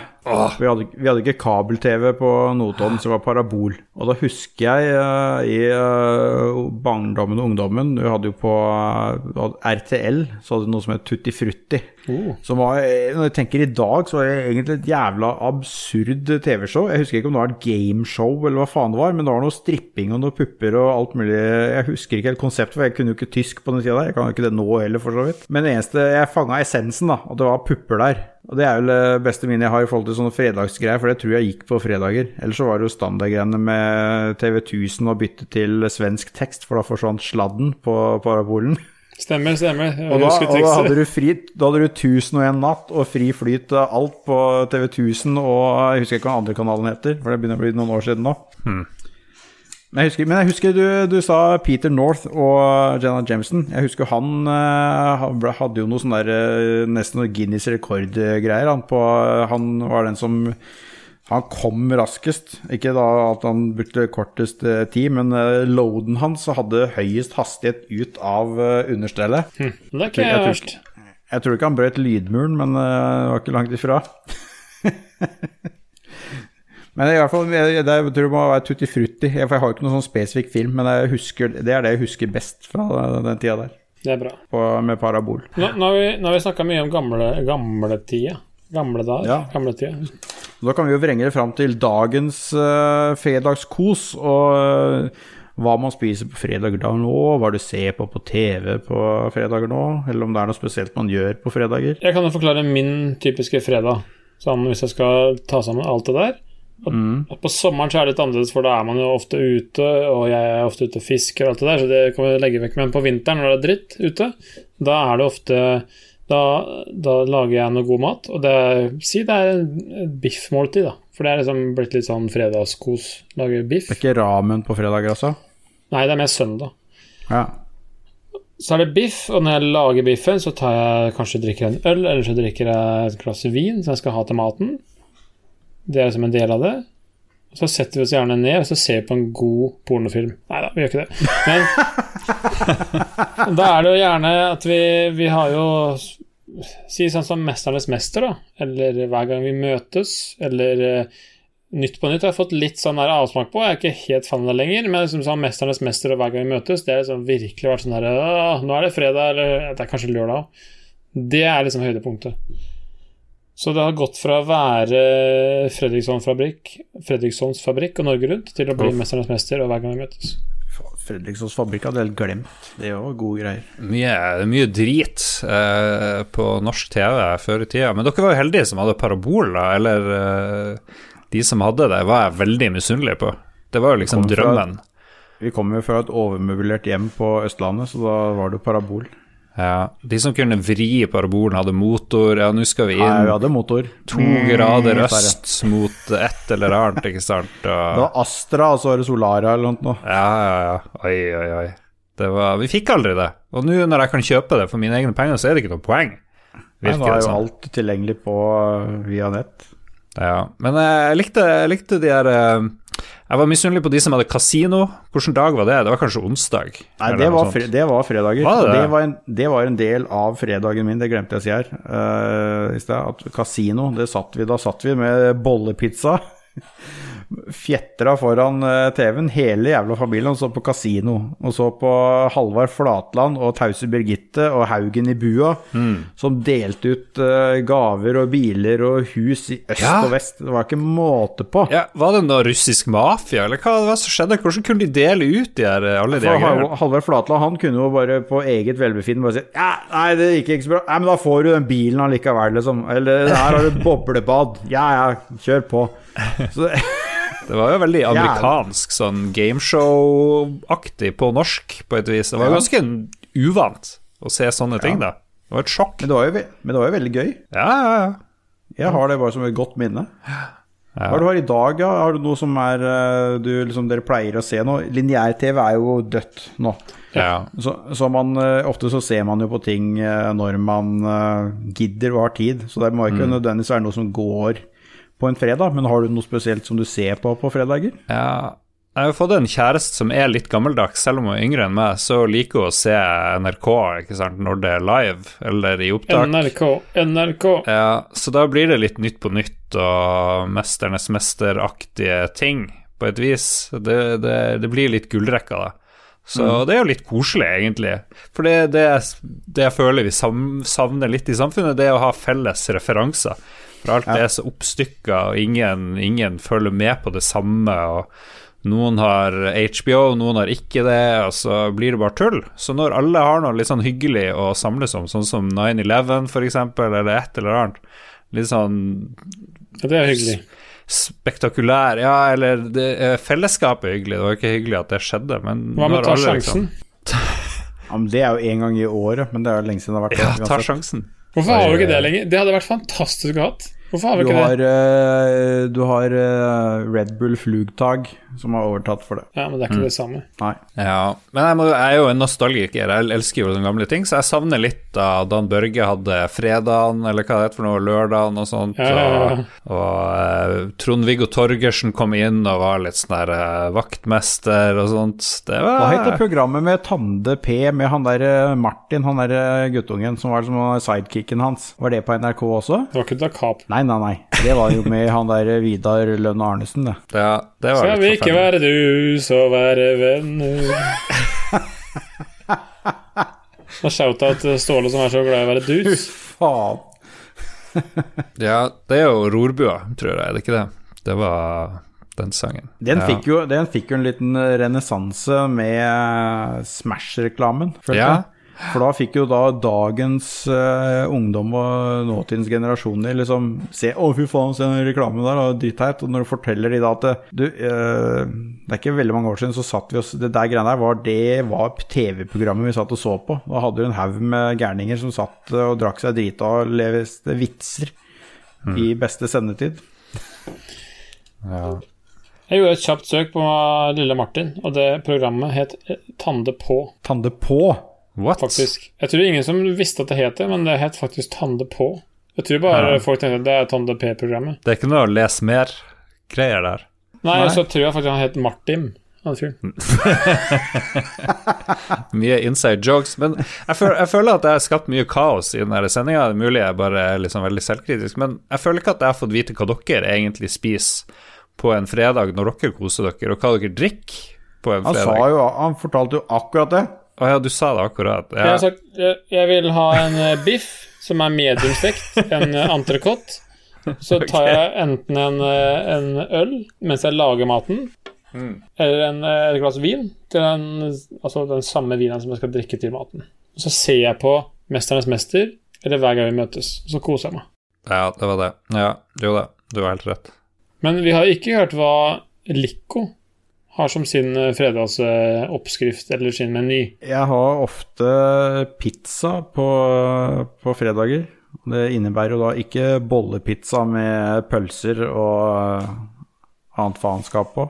Speaker 2: Vi hadde, vi hadde ikke kabel-TV på Notodden, så det var parabol. Og da husker jeg eh, i eh, barndommen og ungdommen Vi hadde jo på eh, RTL, så hadde noe som het Tutti Frutti.
Speaker 3: Oh.
Speaker 2: Som var, eh, når jeg tenker i dag, så var det egentlig et jævla absurd TV-show. Jeg husker ikke om det var et gameshow eller hva faen det var, men det var noe stripping og noe pupper og alt mulig. Jeg husker ikke helt konseptet, for jeg kunne jo ikke tysk på den tida der. Jeg kan jo ikke det nå heller, for så vidt. Men det eneste jeg fanga essensen, da, at det var pupper der. Og det er vel det beste minnet jeg har i forhold til sånne fredagsgreier, for det tror jeg gikk på fredager. Ellers så var det jo standardgreiene med TV 1000 og bytte til svensk tekst, for da forsvant sladden på parabolen. [LAUGHS]
Speaker 3: Stemmer, stemmer. Jeg
Speaker 2: Og da, og da hadde du fri Da hadde du 1001 natt og fri flyt av alt på TV 1000 og Jeg husker ikke hva andre kanalen heter, for det begynner å bli noen år siden nå. Men jeg husker, men jeg husker du, du sa Peter North og Jenna Jameson. Jeg husker han, eh, han hadde jo noe sånn der eh, Nesten noe Guinness rekordgreier. Han, på, han var den som han kom raskest. Ikke da at han brukte kortest eh, tid, men eh, loaden hans hadde høyest hastighet ut av understellet. Hm.
Speaker 3: Det er ikke
Speaker 2: Jeg tror-
Speaker 3: verst.
Speaker 2: Jeg tror ikke han brøt lydmuren, men eh, det var ikke langt ifra. [LAUGHS] men i hvert fall, jeg, det, jeg tror det må være Tutti Frutti. Jeg, for jeg har jo ikke noen sånn spesifikk film, men jeg husker, det er det jeg husker best fra den tida der,
Speaker 3: Det er bra.
Speaker 2: på, med parabol.
Speaker 3: Nå, nå har vi, nå har vi snakka mye om gamle, gamle tida. Gamle dager.
Speaker 2: Ja.
Speaker 3: Gamle tider.
Speaker 2: Da kan vi jo vrenge det fram til dagens uh, fredagskos, og uh, hva man spiser på fredager da nå, hva du ser på på TV på fredager nå, eller om det er noe spesielt man gjør på fredager.
Speaker 3: Jeg kan jo forklare min typiske fredag, sånn hvis jeg skal ta sammen alt det der. Og På sommeren så er det litt annerledes, for da er man jo ofte ute, og jeg er ofte ute og fisker og alt det der, så det kan vi legge vekk. Men på vinteren når det er dritt ute, da er det ofte da, da lager jeg noe god mat, og det er, si det er et biffmåltid, da. For det er liksom blitt litt sånn fredagskos. Lager biff.
Speaker 2: Det er ikke ramen på fredager, altså?
Speaker 3: Nei, det er mer søndag.
Speaker 2: Ja.
Speaker 3: Så er det biff, og når jeg lager biffen, så tar jeg kanskje drikker en øl, eller så drikker jeg et glass vin som jeg skal ha til maten. Det er liksom en del av det. Og så setter vi oss gjerne ned og så ser vi på en god pornofilm. Nei da, vi gjør ikke det. Men [LAUGHS] da er det jo gjerne at vi, vi har jo Si sånn som 'Mesternes mester', da. Eller 'Hver gang vi møtes', eller uh, Nytt på nytt har jeg fått litt sånn der avsmak på. Jeg er ikke helt fan av det lenger, men liksom sånn 'Mesternes mester' og 'Hver gang vi møtes', det har liksom virkelig vært sånn her Nå er det fredag, eller det er kanskje lørdag òg. Det er liksom høydepunktet. Så det har gått fra å være Fredrikssons fabrikk, Fredrikssons fabrikk og Norge Rundt til å bli 'Mesternes mester' og 'Hver gang vi møtes'.
Speaker 2: Fredrikssons fabrikk hadde helt glemt. Det var gode greier.
Speaker 1: Mye, mye drit eh, på norsk TV før i tida. Men dere var jo heldige som hadde parabol, da. Eller eh, de som hadde det, var jeg veldig misunnelig på. Det var jo liksom
Speaker 2: fra-
Speaker 1: drømmen.
Speaker 2: Vi kom jo fra et overmøblert hjem på Østlandet, så da var det jo parabol.
Speaker 1: Ja, De som kunne vri parabolen, hadde motor. Ja, nå skal vi
Speaker 2: Nei, vi
Speaker 1: inn
Speaker 2: hadde motor.
Speaker 1: to grader
Speaker 2: Mm,
Speaker 1: øst mot et eller annet, ikke sant? [LAUGHS]
Speaker 2: Det var Astra, og så var det Solara eller noe.
Speaker 1: ja, ja, ja. Oi, oi, oi. Det var, vi fikk aldri det. Og nå når jeg kan kjøpe det for mine egne penger, så er det ikke noe poeng. Virker
Speaker 2: er
Speaker 1: det
Speaker 2: jo
Speaker 1: sånn.
Speaker 2: alt tilgjengelig på via nett.
Speaker 1: Ja, men jeg likte, jeg likte de her eh, Jeg var misunnelig på de som hadde kasino. Hvilken dag var det? Det var kanskje onsdag?
Speaker 2: Nei, det var, fre det var fredager.
Speaker 1: Var det det?
Speaker 2: var en, det var en del av fredagen min, det glemte jeg å si her uh, i sted. At kasino, det satt vi, da satt vi med bollepizza. [LAUGHS] Fjetra foran eh, TV-en, hele jævla familien, og så på kasino. Og så på Halvard Flatland og Tause Birgitte og Haugen i bua,
Speaker 1: mm.
Speaker 2: som delte ut eh, gaver og biler og hus i øst
Speaker 1: Ja.
Speaker 2: og vest. Det var ikke måte på.
Speaker 1: Ja, Var det noe russisk mafia, eller hva hva som skjedde? Hvordan kunne de dele ut de her, alle de greiene?
Speaker 2: Halvard Flatland han kunne jo bare på eget velbefinnende bare si ja, Nei, det gikk ikke så bra. Nei, men da får du den bilen allikevel, liksom. Eller her har du boblebad. Ja ja, kjør på. Så [LAUGHS] det,
Speaker 1: Det var jo veldig amerikansk, sånn gameshow-aktig på norsk, på et vis. Det var ganske uvant å se sånne ting, da. Det var et sjokk.
Speaker 2: men, det var jo, men det var jo veldig gøy.
Speaker 1: Ja, ja, ja.
Speaker 2: Jeg har det bare som et godt minne.
Speaker 1: Ja.
Speaker 2: Hva er det du har i dag, ja? Har du noe som er eh, du, liksom, dere pleier å se nå? Lineær-TV er jo dødt nå.
Speaker 1: ja.
Speaker 2: Så, så man, eh, ofte så ser man jo på ting eh, når man gidder og har tid. Så det må ikke nødvendigvis være noe som går på en fredag. Men har du noe spesielt som du ser på på fredager?
Speaker 1: Ja, jeg har fått en kjæreste som er litt gammeldags, selv om hun er yngre enn meg, så liker hun å se NRK ikke sant, når det er live eller i opptak.
Speaker 3: NRK, NRK.
Speaker 1: Ja, så da blir det litt Nytt på nytt og Mesternes mester-aktige ting, på et vis. Det, det, det blir litt gullrekka, da. Så det er jo litt koselig, egentlig. For det, det, det jeg føler vi savner litt i samfunnet, det er å ha felles referanser. For alt er så oppstykka, og ingen, ingen følger med på det samme. og noen har HBO, noen har ikke det, og så blir det bare tull. Så når alle har noe litt sånn hyggelig å samles om, sånn som 9-11 f.eks., eller et eller annet, litt sånn
Speaker 3: Ja, det er hyggelig.
Speaker 1: spektakulær Ja, eller det, eh, fellesskapet er hyggelig, det var ikke hyggelig at det skjedde, men
Speaker 3: Hva med ta
Speaker 1: alle liksom-
Speaker 3: sjansen? [LAUGHS]
Speaker 2: Ja, men Det er jo én gang i året, men det er jo lenge siden det har vært
Speaker 1: Ja, ta sjansen.
Speaker 3: Hvorfor har vi ikke det lenger? Det hadde vært fantastisk å ha. Hvorfor har vi
Speaker 2: Du
Speaker 3: ikke
Speaker 2: har,
Speaker 3: det?
Speaker 2: eh, du har eh, Red Bull Flugtag som har overtatt for det.
Speaker 3: Ja, men det er ikke det samme.
Speaker 2: Nei.
Speaker 1: Ja, men jeg, må, jeg er jo en nostalgiker, jeg elsker jo sånne gamle ting, så jeg savner litt da Dan Børge hadde fredagen, eller hva det heter for noe, lørdagen og sånt,
Speaker 3: Ja, ja, ja.
Speaker 1: og, og eh, Trond-Viggo Torgersen kom inn og var litt sånn der eh, vaktmester og sånt. Det var
Speaker 2: Hva heter programmet med Tande P med han der eh, Martin, han der guttungen som var som sidekicken hans? Var det på NRK også?
Speaker 3: Det var ikke Da Cap.
Speaker 2: Nei, nei, nei. Det var jo med han der Vidar Lønn Arnesen, det.
Speaker 1: Ja, det var
Speaker 3: Så
Speaker 1: litt
Speaker 3: ikke være du, så være venner [LAUGHS] Og shout-out til Ståle som er så glad i å være dus.
Speaker 2: Faen. [LAUGHS]
Speaker 1: Ja, det er jo Rorbua, tror jeg, er det ikke det? Det var den sangen.
Speaker 2: Den,
Speaker 1: ja.
Speaker 2: fikk jo, den fikk jo en liten renessanse med Smash-reklamen. følte
Speaker 1: Ja.
Speaker 2: For da fikk jo da dagens uh, ungdom og nåtidens generasjoner liksom se Å, fy faen, se den reklamen der, og dritteit. Og når du forteller de da at det- du, uh, det er ikke veldig mange år siden så satt vi oss Det der greiene der var det var TV-programmet vi satt og så på. Da hadde du en haug med gærninger som satt og drakk seg drita og leveste vitser i beste sendetid.
Speaker 1: Ja.
Speaker 3: Jeg gjorde et kjapt søk på lille Martin, og det programmet het eh, Tande på,
Speaker 2: Tande på.
Speaker 1: What?
Speaker 3: faktisk. Jeg tror ingen som visste at det het det, men det het faktisk Tande på. Jeg tror bare
Speaker 1: Ja.
Speaker 3: folk tenkte at det er Tande P-programmet.
Speaker 1: Det er ikke noe å lese mer-greier der.
Speaker 3: Nei,
Speaker 2: Nei.
Speaker 3: så tror jeg faktisk han het Martin. [LAUGHS]
Speaker 1: Mye inside jokes. Men jeg føler, jeg føler at jeg har skapt mye kaos i denne sendinga. Det er mulig jeg bare er liksom veldig selvkritisk, men jeg føler ikke at jeg har fått vite hva dere egentlig spiser på en fredag når dere koser dere, og hva dere drikker på en
Speaker 2: Han, sa
Speaker 1: fredag.
Speaker 2: jo, han fortalte jo akkurat det.
Speaker 1: Å ja, du sa det akkurat.
Speaker 3: Jeg har sagt jeg, jeg vil ha en eh, biff som er mediumstekt, en eh, entrecôte. Så tar jeg enten en, eh, en øl mens jeg lager maten, eller en, et glass vin til den, altså den samme vinen som jeg skal drikke til maten. Så ser jeg på 'Mesternes mester' eller hver gang vi møtes, så koser jeg meg.
Speaker 1: ja, det var det. Ja, jo da, du har helt rett.
Speaker 3: Men vi har ikke hørt hva Lico har som sin eh, fredagsoppskrift eller sin meny?
Speaker 2: Jeg har ofte pizza på, på fredager. Det innebærer jo da ikke bollepizza med pølser og annet faenskap på.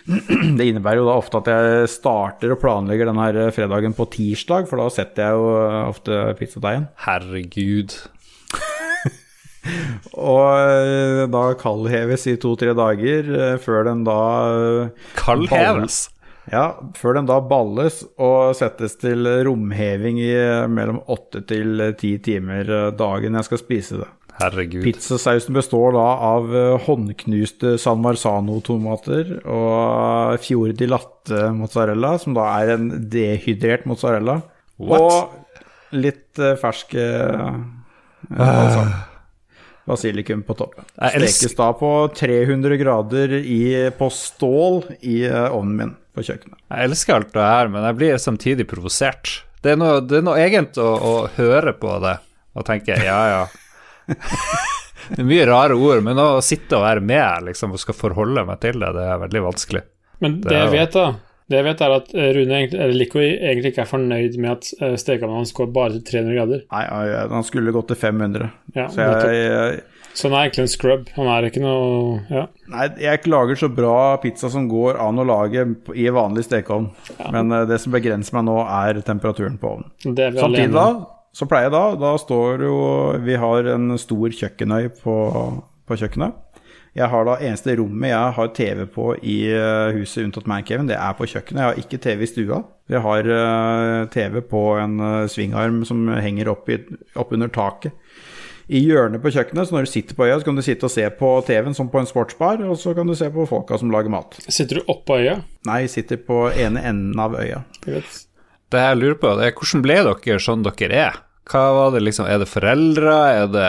Speaker 2: [CLEARS THROAT] Det innebærer jo da ofte at jeg starter og planlegger denne fredagen på tirsdag, for da setter jeg jo ofte pizzadeigen.
Speaker 1: Herregud.
Speaker 2: Og eh, da kaldheves i to-tre dager eh, før den da eh,
Speaker 1: Kaldheves.
Speaker 2: Ja, før den da balles og settes til romheving i mellom åtte til ti timer dagen jeg skal spise det.
Speaker 1: Herregud.
Speaker 2: Pizzasausen består da av håndknuste San Marzano-tomater og Fior di Latte mozzarella, som da er en dehydrert mozzarella.
Speaker 1: What?
Speaker 2: Og litt fersk uh, balsam. Basilikum på toppen. Stekes da på 300 grader i, på stål i eh, ovnen min på kjøkkenet.
Speaker 1: Jeg elsker alt det her, men jeg blir samtidig provosert. Det er noe, det er noe egent å, å høre på det og tenke ja, ja. [LAUGHS] Det er mye rare ord, men å sitte og være med liksom, og skal forholde meg til det, det er veldig vanskelig.
Speaker 3: Men
Speaker 1: Det
Speaker 3: det jeg vet, da Det jeg vet er at eh, Rune eller Lico egentlig ikke er fornøyd med at uh, stekeovnen hans går bare til 300 grader.
Speaker 2: Nei, ja, han skulle gått til 500.
Speaker 3: Ja,
Speaker 2: Så jeg, jeg,
Speaker 3: Så han er egentlig en scrub. Han er ikke noe Ja.
Speaker 2: Nei, jeg lager så bra pizza som går an å lage i vanlig stekeovn. Men eh, det som begrenser meg nå, er temperaturen på ovnen. Samtidig da, så pleier jeg da Da står jo Vi har en stor kjøkkenøy på, på kjøkkenet. Jeg har da eneste rommet jeg har TV på i eh, huset unntatt mancaven, det er på kjøkkenet. Jeg har ikke TV i stua. Jeg har eh, TV på en eh, svingarm som henger opp, i, opp under taket. I hjørnet på kjøkkenet, så når du sitter på øya, så kan du sitte og se på TV-en som på en sportsbar, og så kan du se på folka som lager mat.
Speaker 3: Sitter du oppå øya?
Speaker 2: Nei, jeg sitter på ene enden av øya.
Speaker 1: Det jeg lurer på, det er hvordan ble dere sånn dere er? Hva var det liksom, Er det foreldre, er det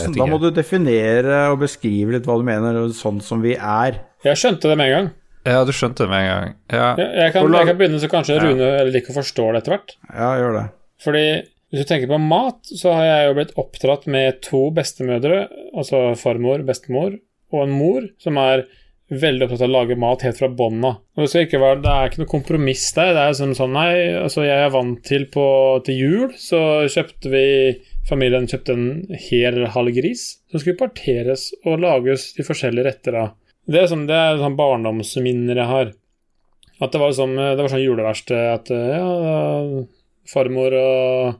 Speaker 1: vet
Speaker 2: da må du definere og beskrive litt hva du mener, sånn som vi er.
Speaker 3: Jeg skjønte det med en gang.
Speaker 1: Ja, du skjønte det med en gang. Ja.
Speaker 3: Jeg, jeg, kan, jeg kan begynne, så kanskje Rune eller Lico forstår det etter hvert.
Speaker 2: Ja, gjør det.
Speaker 3: Fordi hvis du tenker på mat, så har jeg jo blitt oppdratt med to bestemødre, altså farmor, bestemor, og en mor som er veldig opptatt av å lage mat helt fra bånn av. Det, det er ikke noe kompromiss der. Det er sånn, sånn Nei, altså jeg er vant til på til jul, så kjøpte vi Familien kjøpte en hel halv gris som skulle parteres og lages de forskjellige retter av. Det er sånn, det er sånn barndomsminner jeg har. At det var sånn, det var sånn juleverksted at ja, farmor og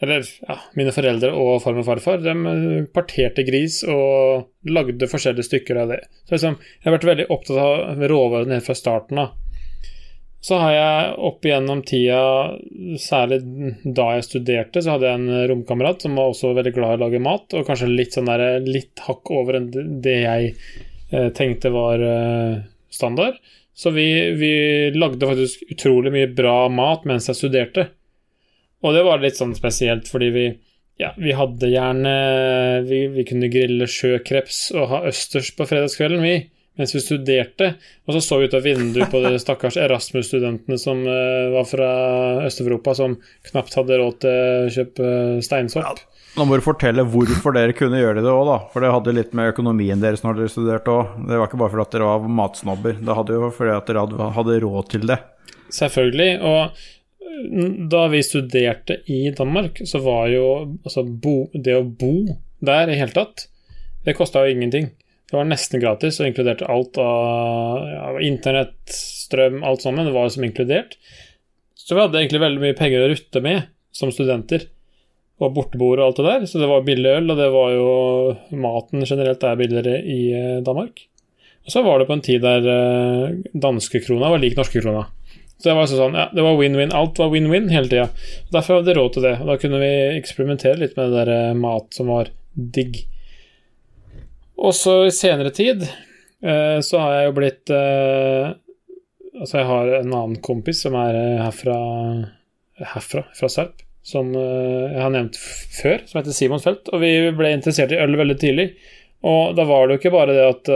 Speaker 3: Eller ja, mine foreldre og farmor og farfar de eh, parterte gris og lagde forskjellige stykker av det. Så liksom, jeg har vært veldig opptatt av råvarene helt fra starten av. Så har jeg opp igjennom tida, særlig da jeg studerte, så hadde jeg en romkamerat som var også veldig glad i å lage mat, og kanskje litt sånn der, litt hakk over enn det jeg eh, tenkte var eh, standard. Så vi, vi lagde faktisk utrolig mye bra mat mens jeg studerte. Og det var litt sånn spesielt, fordi vi, ja, vi hadde gjerne vi, vi kunne grille sjøkreps og ha østers på fredagskvelden, vi, mens vi studerte. Og så så vi ut av vinduet på de [LAUGHS] stakkars Erasmus-studentene som uh, var fra Øst-Europa, som knapt hadde råd til å kjøpe steinsopp.
Speaker 2: Nå må du fortelle hvorfor dere kunne gjøre det òg, da. For det hadde litt med økonomien deres når dere studerte òg. Det var ikke bare fordi dere var matsnobber, det hadde jo fordi dere hadde, råd til det.
Speaker 3: Selvfølgelig. Og da vi studerte i Danmark, så var jo altså bo, det å bo der i hele tatt, det kosta jo ingenting. Det var nesten gratis og inkluderte alt av ja, internett, strøm, alt sammen. Det var som inkludert. Så vi hadde egentlig veldig mye penger å rutte med som studenter. Og bortebord og alt det der. Så det var billig øl, og det var jo Maten generelt er billigere i eh, Danmark. Og så var det på en tid der Danske danskekrona var lik norskekrona. Så det var sånn, ja, det var win-win. Alt var win-win hele tida. Derfor hadde vi råd til det. Og da kunne vi eksperimentere litt med det der eh, mat som var digg. Og så i senere tid eh, så har jeg jo blitt eh, Altså, jeg har en annen kompis som er herfra, herfra fra Serp, som jeg har nevnt før, som heter Simon Felt. Og vi ble interessert i øl veldig tidlig. Og da var det jo ikke bare det at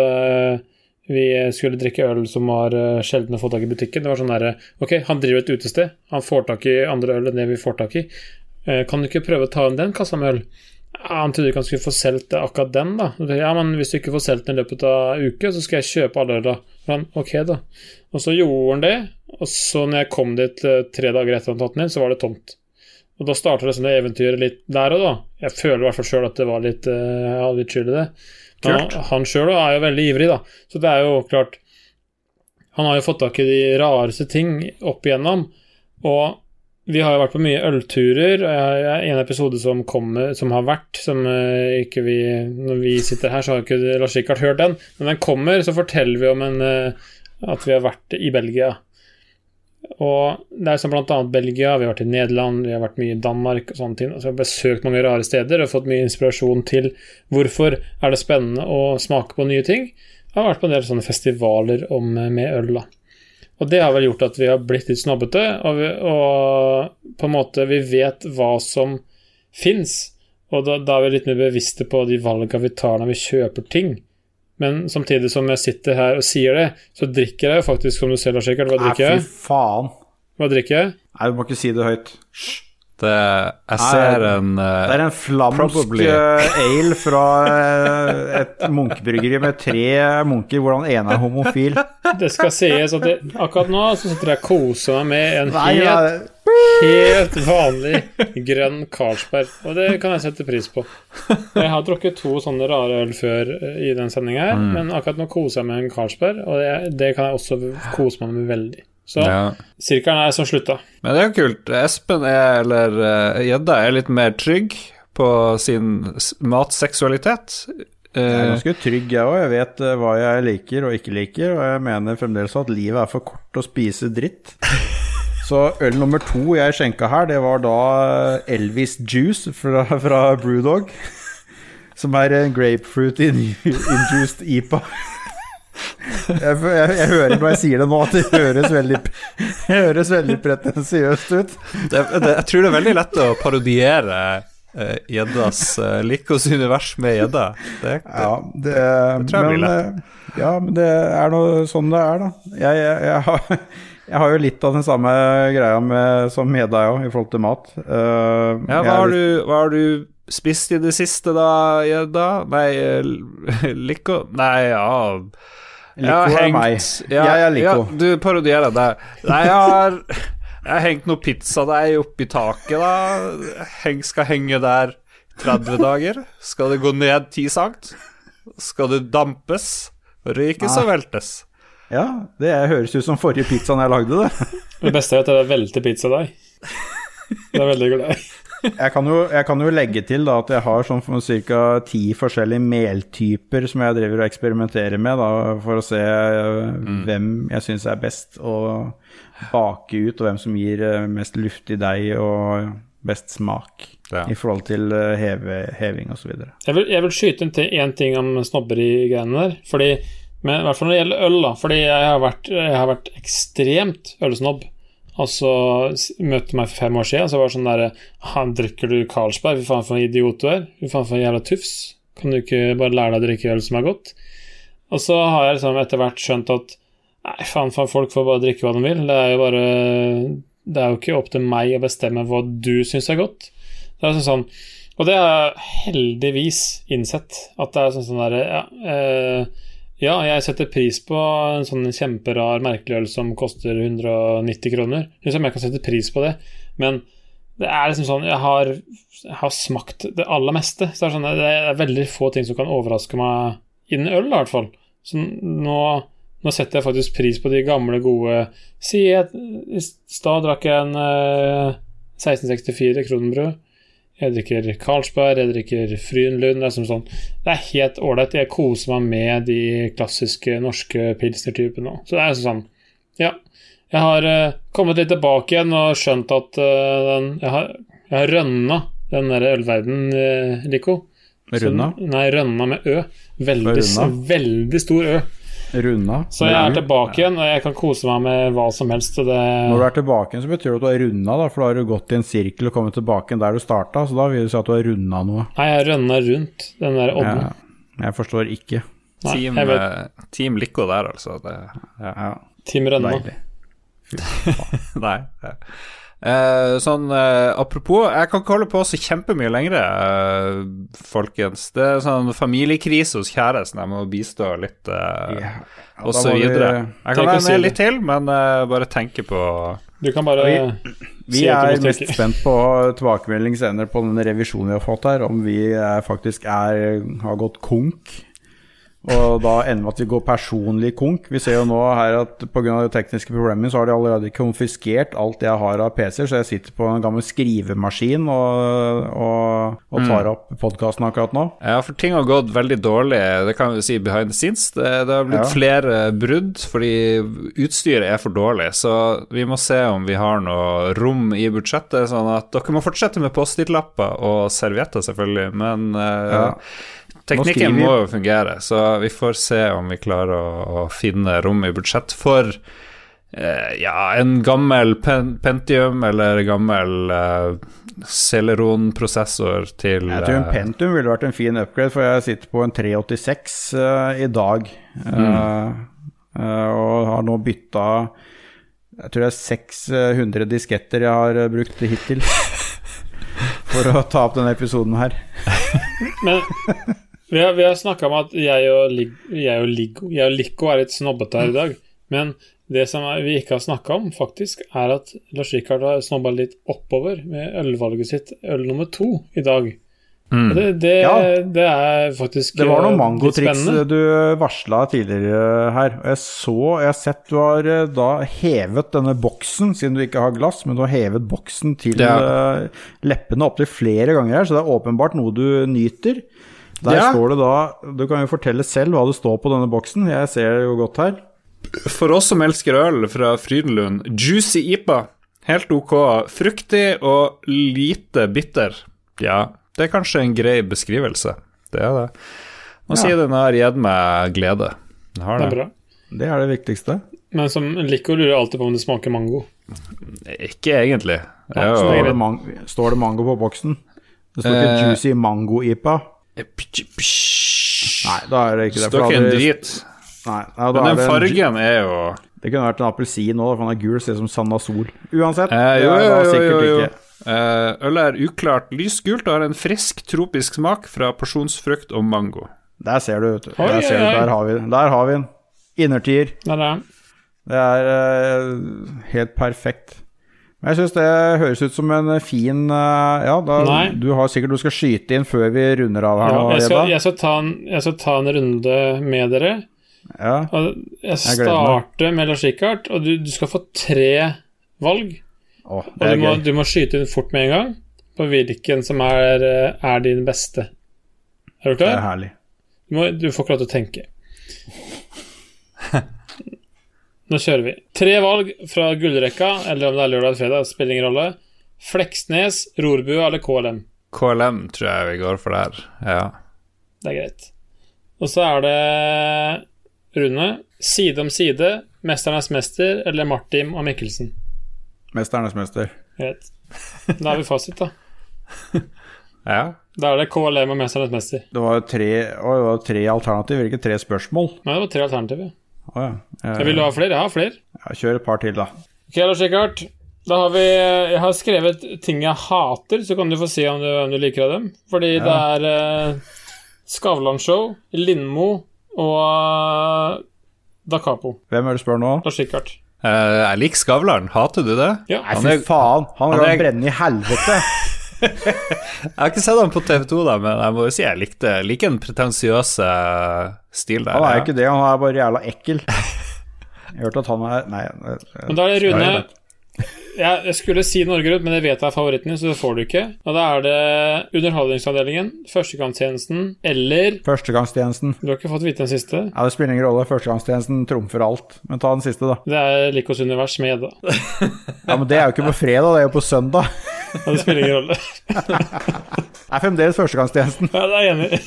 Speaker 3: vi skulle drikke øl som var eh, sjelden å få tak i butikken. Det var sånn derre Ok, han driver et utested. Han får tak i andre øl enn det vi får tak i. Eh, Kan du ikke prøve å ta inn den kassa med øl? Han trodde ikke han skulle få solgt akkurat den, da. Ja, men hvis du ikke får solgt den i løpet av en så skal jeg kjøpe alle øla. Men ok, da. Og så gjorde han det, og så når jeg kom dit eh, tre dager etter han tatt den inn, så var det tomt. Og da starta liksom det eventyret litt der og da. Jeg føler i hvert fall sjøl at det var litt Jeg hadde litt skyld i det.
Speaker 1: Kult.
Speaker 3: han, han sjøl er jo veldig ivrig, da. Så det er jo klart Han har jo fått tak i de rareste ting opp igjennom. Og vi har jo vært på mye ølturer. En episode som, kommer, som har vært, som eh, ikke vi Når vi sitter her, så har ikke Lars Rikard hørt den. Men den kommer, så forteller vi om en, eh, at vi har vært i Belgia. Og det er som annet Belgia, vi har vært i Nederland, vi har vært mye i Danmark og sånne ting. Så vi har besøkt mange rare steder og fått mye inspirasjon til hvorfor er det spennende å smake på nye ting. Jeg har vært på en del sånne festivaler om, med øl, da. Og det har vel gjort at vi har blitt litt snobbete, og, vi, og på en måte vi vet hva som fins. Og da, da er vi litt mer bevisste på de valgene vi tar når vi kjøper ting. Men samtidig som jeg sitter her og sier det, så drikker jeg jo faktisk, som du ser, Lars Rikard. Hva
Speaker 2: drikker
Speaker 3: drikker
Speaker 2: fy
Speaker 3: jeg?
Speaker 2: faen.
Speaker 3: Hva drikker jeg?
Speaker 2: Nei, du må ikke si det høyt. Hysj.
Speaker 1: Det, jeg ser en uh,
Speaker 2: Det er en flamsk eh, ale fra uh, et munkebryggeri med tre munker, hvor den ene er homofil.
Speaker 3: Det skal sies at det, akkurat nå så sitter jeg og koser meg med en
Speaker 2: Nei,
Speaker 3: helt,
Speaker 2: ja,
Speaker 3: helt vanlig grønn Carlsberg, og det kan jeg sette pris på. Jeg har drukket to sånne rare øl før eh, i den sendinga her, men akkurat nå koser jeg meg med en Carlsberg, og det, det kan jeg også kose meg med veldig. Så
Speaker 1: ja.
Speaker 3: sirkelen er som slutta.
Speaker 1: Men det er jo kult. Espen er, eller eh, Gjedda, er litt mer trygg på sin matseksualitet.
Speaker 2: Jeg er
Speaker 1: Eh,
Speaker 2: ganske trygg, jeg òg. Jeg vet hva jeg liker og ikke liker, og jeg mener fremdeles at livet er for kort å spise dritt. [LAUGHS] Så øl nummer to jeg skjenka her, det var da Elvis Juice fra, fra Brewdog. Som er en grapefruit-induced IPA. Jeg, jeg, jeg hører når jeg sier det nå, at det høres veldig, høres veldig pretensiøst ut.
Speaker 1: det, det, jeg tror det er veldig lett å parodiere eh, Gjeddas uh, Likos univers med gjedda. Det,
Speaker 2: Ja, det,
Speaker 1: tror jeg blir
Speaker 2: men, eh, ja, men det er noe sånn det er, da. Jeg, jeg, har, jeg har jo litt av den samme greia med, som med deg òg, i forhold til mat. Uh,
Speaker 1: Ja, hva har,
Speaker 2: litt-
Speaker 1: du, hva har du spist i det siste, da, Gjedda? Nei, eh, [LAUGHS] Lico Nei, ja
Speaker 2: Lico er
Speaker 1: hengt-
Speaker 2: meg.
Speaker 1: Ja,
Speaker 2: Jeg er Lico.
Speaker 1: Ja, du parodierer deg. Nei, jeg har [LAUGHS] Jeg har hengt noe pizzadeig oppi taket, da. Heng, skal henge der 30 dager. Skal det gå ned 10 sankt? Skal det dampes? Røykes og veltes?
Speaker 2: Ja, det høres ut som forrige pizzaen jeg lagde, det. [LAUGHS]
Speaker 3: Det beste er at det velter pizzadeig. Det er veldig glad i. [LAUGHS]
Speaker 2: Jeg kan, jo, jeg kan jo legge til da at jeg har sånn ca. ti forskjellige meltyper som jeg driver og eksperimenterer med, da, for å se mm. hvem jeg syns er best å bake ut, og hvem som gir eh, mest luftig deig og best smak
Speaker 1: Ja.
Speaker 2: i forhold til eh, heve, heving osv.
Speaker 3: Jeg vil, jeg vil skyte inn til én ting om snobberi-greiene der. Fordi, men I hvert fall når det gjelder øl, da. Fordi jeg har vært, jeg har vært ekstremt ølsnobb. Altså, s- møtte meg for fem år siden, så var det sånn derre Han drikker du Carlsberg? Fy faen for en idiot du er. Fy faen for en jævla tufs. Kan du ikke bare lære deg å drikke øl som er godt? Og så har jeg liksom etter hvert skjønt at Nei, faen, faen, folk får bare drikke hva de vil. Det er jo bare Det er jo ikke opp til meg å bestemme hva du syns er godt. Det er sånn sånn Og det har jeg heldigvis innsett. At det er sånn sånn derre ja, eh, ja, jeg setter pris på en sånn kjemperar merkelig øl som koster 190 kroner. Liksom, jeg kan sette pris på det, men det er liksom sånn Jeg har, jeg har smakt det aller meste. Så det er, sånn, det er veldig få ting som kan overraske meg innen øl, i hvert fall. Så nå, nå setter jeg faktisk pris på de gamle, gode Si jeg i stad drakk jeg en eh, 1664 Kronenbrød. Jeg drikker Carlsberg, jeg drikker Frydenlund. Det er, som sånn, det er helt ålreit. Jeg koser meg med de klassiske norske pilsnertypene. Så det er sånn Ja. Jeg har uh, kommet litt tilbake igjen og skjønt at uh, den Jeg har, jeg har rønna den der ølverden, uh, Lico.
Speaker 2: Rønna?
Speaker 3: Så- Nei, rønna med Ø. Veldig, veldig stor Ø.
Speaker 2: Runda.
Speaker 3: Så jeg er tilbake igjen, og jeg kan kose meg med hva som helst. Det
Speaker 2: Når du er tilbake, igjen, så betyr det at du har runda, da, for da har du gått i en sirkel og kommet tilbake igjen der du starta. Så da vil du si at du har runda noe.
Speaker 3: Nei, jeg rønna rundt den der odden.
Speaker 2: Ja, jeg forstår ikke.
Speaker 3: Nei,
Speaker 1: Team,
Speaker 3: jeg
Speaker 1: eh, team Lico der, altså. Det, ja.
Speaker 3: Team Rønna. [LAUGHS]
Speaker 1: Nei. Eh, sånn eh, apropos, jeg kan ikke holde på så kjempemye lenger, eh, folkens. Det er sånn familiekrise hos kjæresten, jeg må bistå litt, eh,
Speaker 2: Ja,
Speaker 1: og så
Speaker 2: vi-
Speaker 1: videre. Jeg kan være
Speaker 3: si
Speaker 1: med
Speaker 3: det.
Speaker 1: litt til, men eh, bare tenke på
Speaker 3: Du kan bare
Speaker 2: Vi
Speaker 3: si at
Speaker 2: er mest spent på tilbakemelding senere på den revisjonen vi har fått her, om vi er, faktisk er, har gått konk. Og da ender med at vi går personlig konk. Vi ser jo nå her at pga. de tekniske problemene så har de allerede konfiskert alt jeg har av PC-er, så jeg sitter på en gammel skrivemaskin og, og, og
Speaker 1: Mm.
Speaker 2: tar opp podkasten akkurat nå.
Speaker 1: Ja, for ting har gått veldig dårlig, det kan vi si behind the scenes. Det, det har blitt
Speaker 2: Ja.
Speaker 1: flere brudd fordi utstyret er for dårlig, så vi må se om vi har noe rom i budsjettet, sånn at dere må fortsette med Post-It-lapper og servietter, selvfølgelig, men eh,
Speaker 2: Ja.
Speaker 1: Teknikken må jo fungere, så vi får se om vi klarer å, å finne rom i budsjett for eh, ja, en gammel pen Pentium eller en gammel eh, Celeron-prosessor til
Speaker 2: Jeg tror en
Speaker 1: eh,
Speaker 2: Pentium ville vært en fin upgrade, for jeg sitter på en 386 eh, i dag. eh, eh, og har nå bytta Jeg tror det er 600 disketter jeg har brukt hittil. [LAUGHS] For å ta opp denne episoden her.
Speaker 3: Men vi har, vi har snakka om at jeg og, Lig, jeg og Ligo Jeg og Lico er litt snobbete her i dag. Men det som vi ikke har snakka om, faktisk, er at Lars Rikard har snobba litt oppover med ølvalget sitt, øl nummer to, i dag.
Speaker 1: mm.
Speaker 3: Det, det,
Speaker 2: Ja.
Speaker 3: det er faktisk
Speaker 2: Det var
Speaker 3: eh,
Speaker 2: noen
Speaker 3: litt
Speaker 2: mangotriks du varsla tidligere her. Og jeg så Jeg har sett du har eh, da hevet denne boksen, siden du ikke har glass, men du har hevet boksen til
Speaker 1: Ja.
Speaker 2: eh, leppene opptil flere ganger her, så det er åpenbart noe du nyter. Der
Speaker 1: Ja.
Speaker 2: står det da Du kan jo fortelle selv hva det står på denne boksen. Jeg ser det jo godt her.
Speaker 1: For oss som elsker øl fra Frydenlund, juicy IPA. Helt ok. Fruktig og lite bitter. Ja, det er kanskje en grei beskrivelse. Det er det. Må
Speaker 2: Ja.
Speaker 1: si den har gitt meg glede. Den har
Speaker 3: Det er bra.
Speaker 2: Det er det viktigste.
Speaker 3: Men som liker lurer alltid på om det smaker mango.
Speaker 1: Ikke egentlig. Det er
Speaker 2: Står det, mang står det mango på boksen? Det står ikke
Speaker 1: Eh.
Speaker 2: Juicy Mango-IPA. Nei, da er det ikke det. Støkk
Speaker 1: en drit.
Speaker 2: Nei, ja, da
Speaker 1: Men
Speaker 2: er
Speaker 1: den
Speaker 2: det en
Speaker 1: fargen er jo
Speaker 2: Det kunne vært en appelsin òg, for han er gul, ser ut som og Sol. Uansett.
Speaker 1: Eh, jo,
Speaker 2: det er
Speaker 1: jo, jo, jo, jo. Eh, Ølet er uklart lysgult og har en frisk, tropisk smak fra porsjonsfrukt og mango.
Speaker 2: Der ser du, vet du. Der, ser du. Der har vi den. Der har vi den. Innertier.
Speaker 3: Der er.
Speaker 2: Det er uh, helt perfekt. Men jeg syns det høres ut som en fin eh, Ja, da, du har sikkert du skal skyte inn før vi runder av her
Speaker 3: Ja, jeg, skal, jeg, skal ta en, jeg skal ta en runde med dere.
Speaker 2: Ja.
Speaker 3: Jeg starter med Lars Rikard, og du, du skal få tre valg.
Speaker 2: Åh,
Speaker 3: Og du må, du må skyte inn fort med en gang på hvilken som er, eh, er din beste. Er du
Speaker 2: Det er
Speaker 3: klar?
Speaker 2: herlig.
Speaker 3: Du, må, du får ikke lov til å tenke. Nå kjører vi. Tre valg fra gullrekka, eller om det er lørdag eller fredag, spiller ingen rolle. Fleksnes, Rorbua eller KLM.
Speaker 1: KLM tror jeg vi går for der. Ja.
Speaker 3: Det er greit. Og så er det Rune. Side om side, Mesternes mester eller Martin og Mikkelsen.
Speaker 2: Mesternes mester.
Speaker 3: Greit. Da er vi fasit, da. [LAUGHS]
Speaker 1: ja.
Speaker 3: Da er det KLM og Mesternes mester.
Speaker 2: Det var tre, det var tre alternativer, ikke tre spørsmål.
Speaker 3: Nei, det var tre alternativer.
Speaker 2: Å, ja. Jeg,
Speaker 3: Jeg vil du ha flere? Jeg har flere.
Speaker 2: ja, kjør et par til, da.
Speaker 3: Ok, Lars Rikard. Da har vi Jeg har skrevet ting jeg hater, så kan du få si om du, om du liker av dem. Fordi det er uh, Skavlan-show, Lindmo og uh, Da Capo.
Speaker 2: Hvem er det du spør nå?
Speaker 3: Lars Rikard.
Speaker 1: Uh, jeg liker Skavlan. Hater du det?
Speaker 3: Ja.
Speaker 2: Nei,
Speaker 1: Han
Speaker 2: fy
Speaker 1: er-
Speaker 2: faen! Han
Speaker 1: han
Speaker 2: vil
Speaker 1: er-
Speaker 2: brenne i helvete! [LAUGHS]
Speaker 1: Jeg har ikke sett ham på TV2, da, men jeg må jo si jeg likte like den pretensiøse stil der.
Speaker 2: Han er jo ikke det, han er bare jævla ekkel. Jeg hørte at han er Nei.
Speaker 3: Men da er det Rune. Jeg, jeg skulle si Norge Rundt, men det vet jeg er favoritten din, så det får du ikke. Og da er det Underholdningsavdelingen, Førstegangstjenesten eller
Speaker 2: Førstegangstjenesten.
Speaker 3: Du har ikke fått vite den siste.
Speaker 2: Ja, Det spiller ingen rolle. Førstegangstjenesten trumfer alt. Men ta den siste, da.
Speaker 3: Det er Likos univers med Edda. [LAUGHS]
Speaker 2: Ja, Men det er jo ikke på fredag, det er jo på søndag.
Speaker 3: ja, det spiller ingen rolle. [LAUGHS]
Speaker 2: Det er fremdeles førstegangstjenesten.
Speaker 3: Ja, det er jeg enig i.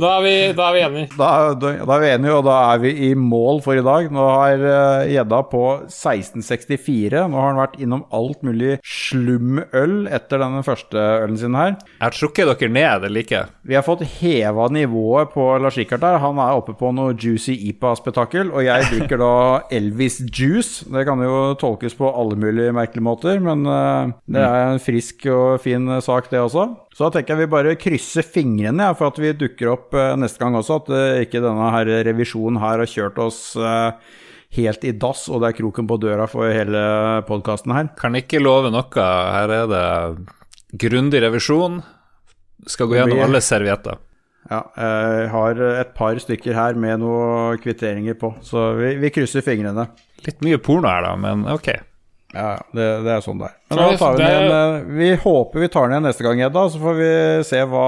Speaker 3: Da er vi, da er vi enige.
Speaker 2: Da, da, da er vi enige, og da er vi i mål for i dag. Nå har gjedda uh, på 1664. Nå har han vært innom alt mulig slumøl etter den første ølen sin her.
Speaker 1: Jeg har trukket dere ned, det liker jeg.
Speaker 2: Vi har fått heva nivået på Lars Rikard der. Han er oppe på noe juicy IPA-spetakkel, og jeg drikker da Elvis Juice. Det kan jo tolkes på alle mulige merkelige måter, men eh, det er en frisk og fin sak, det også. Så da tenker jeg vi bare krysser fingrene ja, for at vi dukker opp eh, neste gang også. At eh, ikke denne her revisjonen her har kjørt oss helt i dass, og det er kroken på døra for hele podkasten her.
Speaker 1: Kan ikke love noe. Her er det grundig revisjon. Skal gå gjennom alle servietter.
Speaker 2: Ja, jeg har et par stykker her med noen kvitteringer på, så vi, vi krysser fingrene.
Speaker 1: Litt mye porno her, da, men ok.
Speaker 2: Ja, ja, det, det er sånn det er. Men da tar vi
Speaker 3: det
Speaker 2: eh, Vi håper vi tar den igjen neste gang, Edda. Så får vi se hva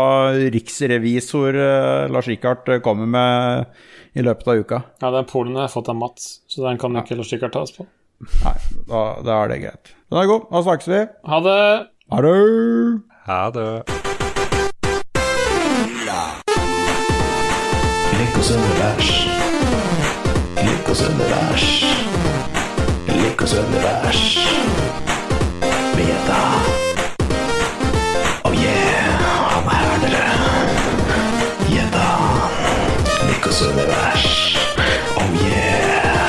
Speaker 2: riksrevisor eh, Lars Rikard eh, kommer med i løpet av uka.
Speaker 3: Ja, den polen har jeg fått av Mats, så den kan ikke Lars Rikard oss på.
Speaker 2: Nei, da, da er det greit. Den er god. Da snakkes vi.
Speaker 3: Ha det!
Speaker 2: Ha det!
Speaker 1: Ha det.
Speaker 4: Lykkos univers. Lykkos univers. Lykkos univers. Beta. Oh yeah, han er dere. Gjedda. Lykkos univers. Oh yeah.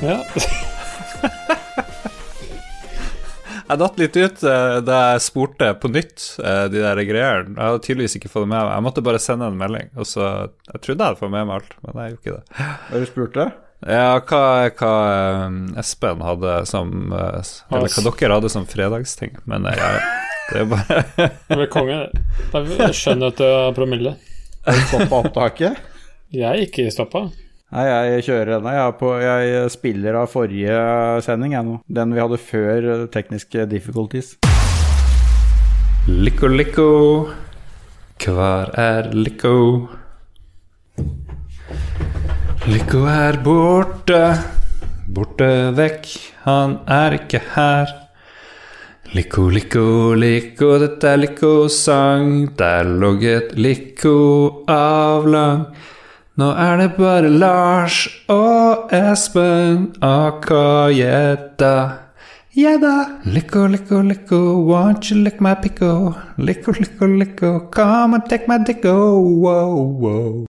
Speaker 3: Ja. [LAUGHS]
Speaker 1: Jeg datt litt ut eh, da jeg spurte på nytt eh, de der greiene. Jeg hadde tydeligvis ikke fått det med meg. Jeg måtte bare sende en melding. Og så, Jeg trodde jeg hadde fått med meg alt, men jeg gjorde ikke det.
Speaker 2: Har du spurt det?
Speaker 1: Ja, hva, hva eh, Espen hadde som Eller hva dere hadde som fredagsting. Men jeg, det er bare [LAUGHS]
Speaker 3: Du er konge. At du har promille.
Speaker 2: Har du stoppa opptaket?
Speaker 3: Jeg er ikke stoppa.
Speaker 2: Nei, jeg kjører ennå. Jeg, jeg spiller av forrige sending, jeg nå. Den vi hadde før eh, tekniske difficulties.
Speaker 1: Lico, lico. Hvar er Lico? Lico er borte, borte vekk, han er ikke her. Lico, lico, lico, dette er Lico-sang, der lå et Lico avlang. Nå er det bare Lars og Espen aka Gjedda. Gjedda! Licko, licko, licko, won't you lick my picko? Licko, licko, licko, come and take my dicko, wow, wow.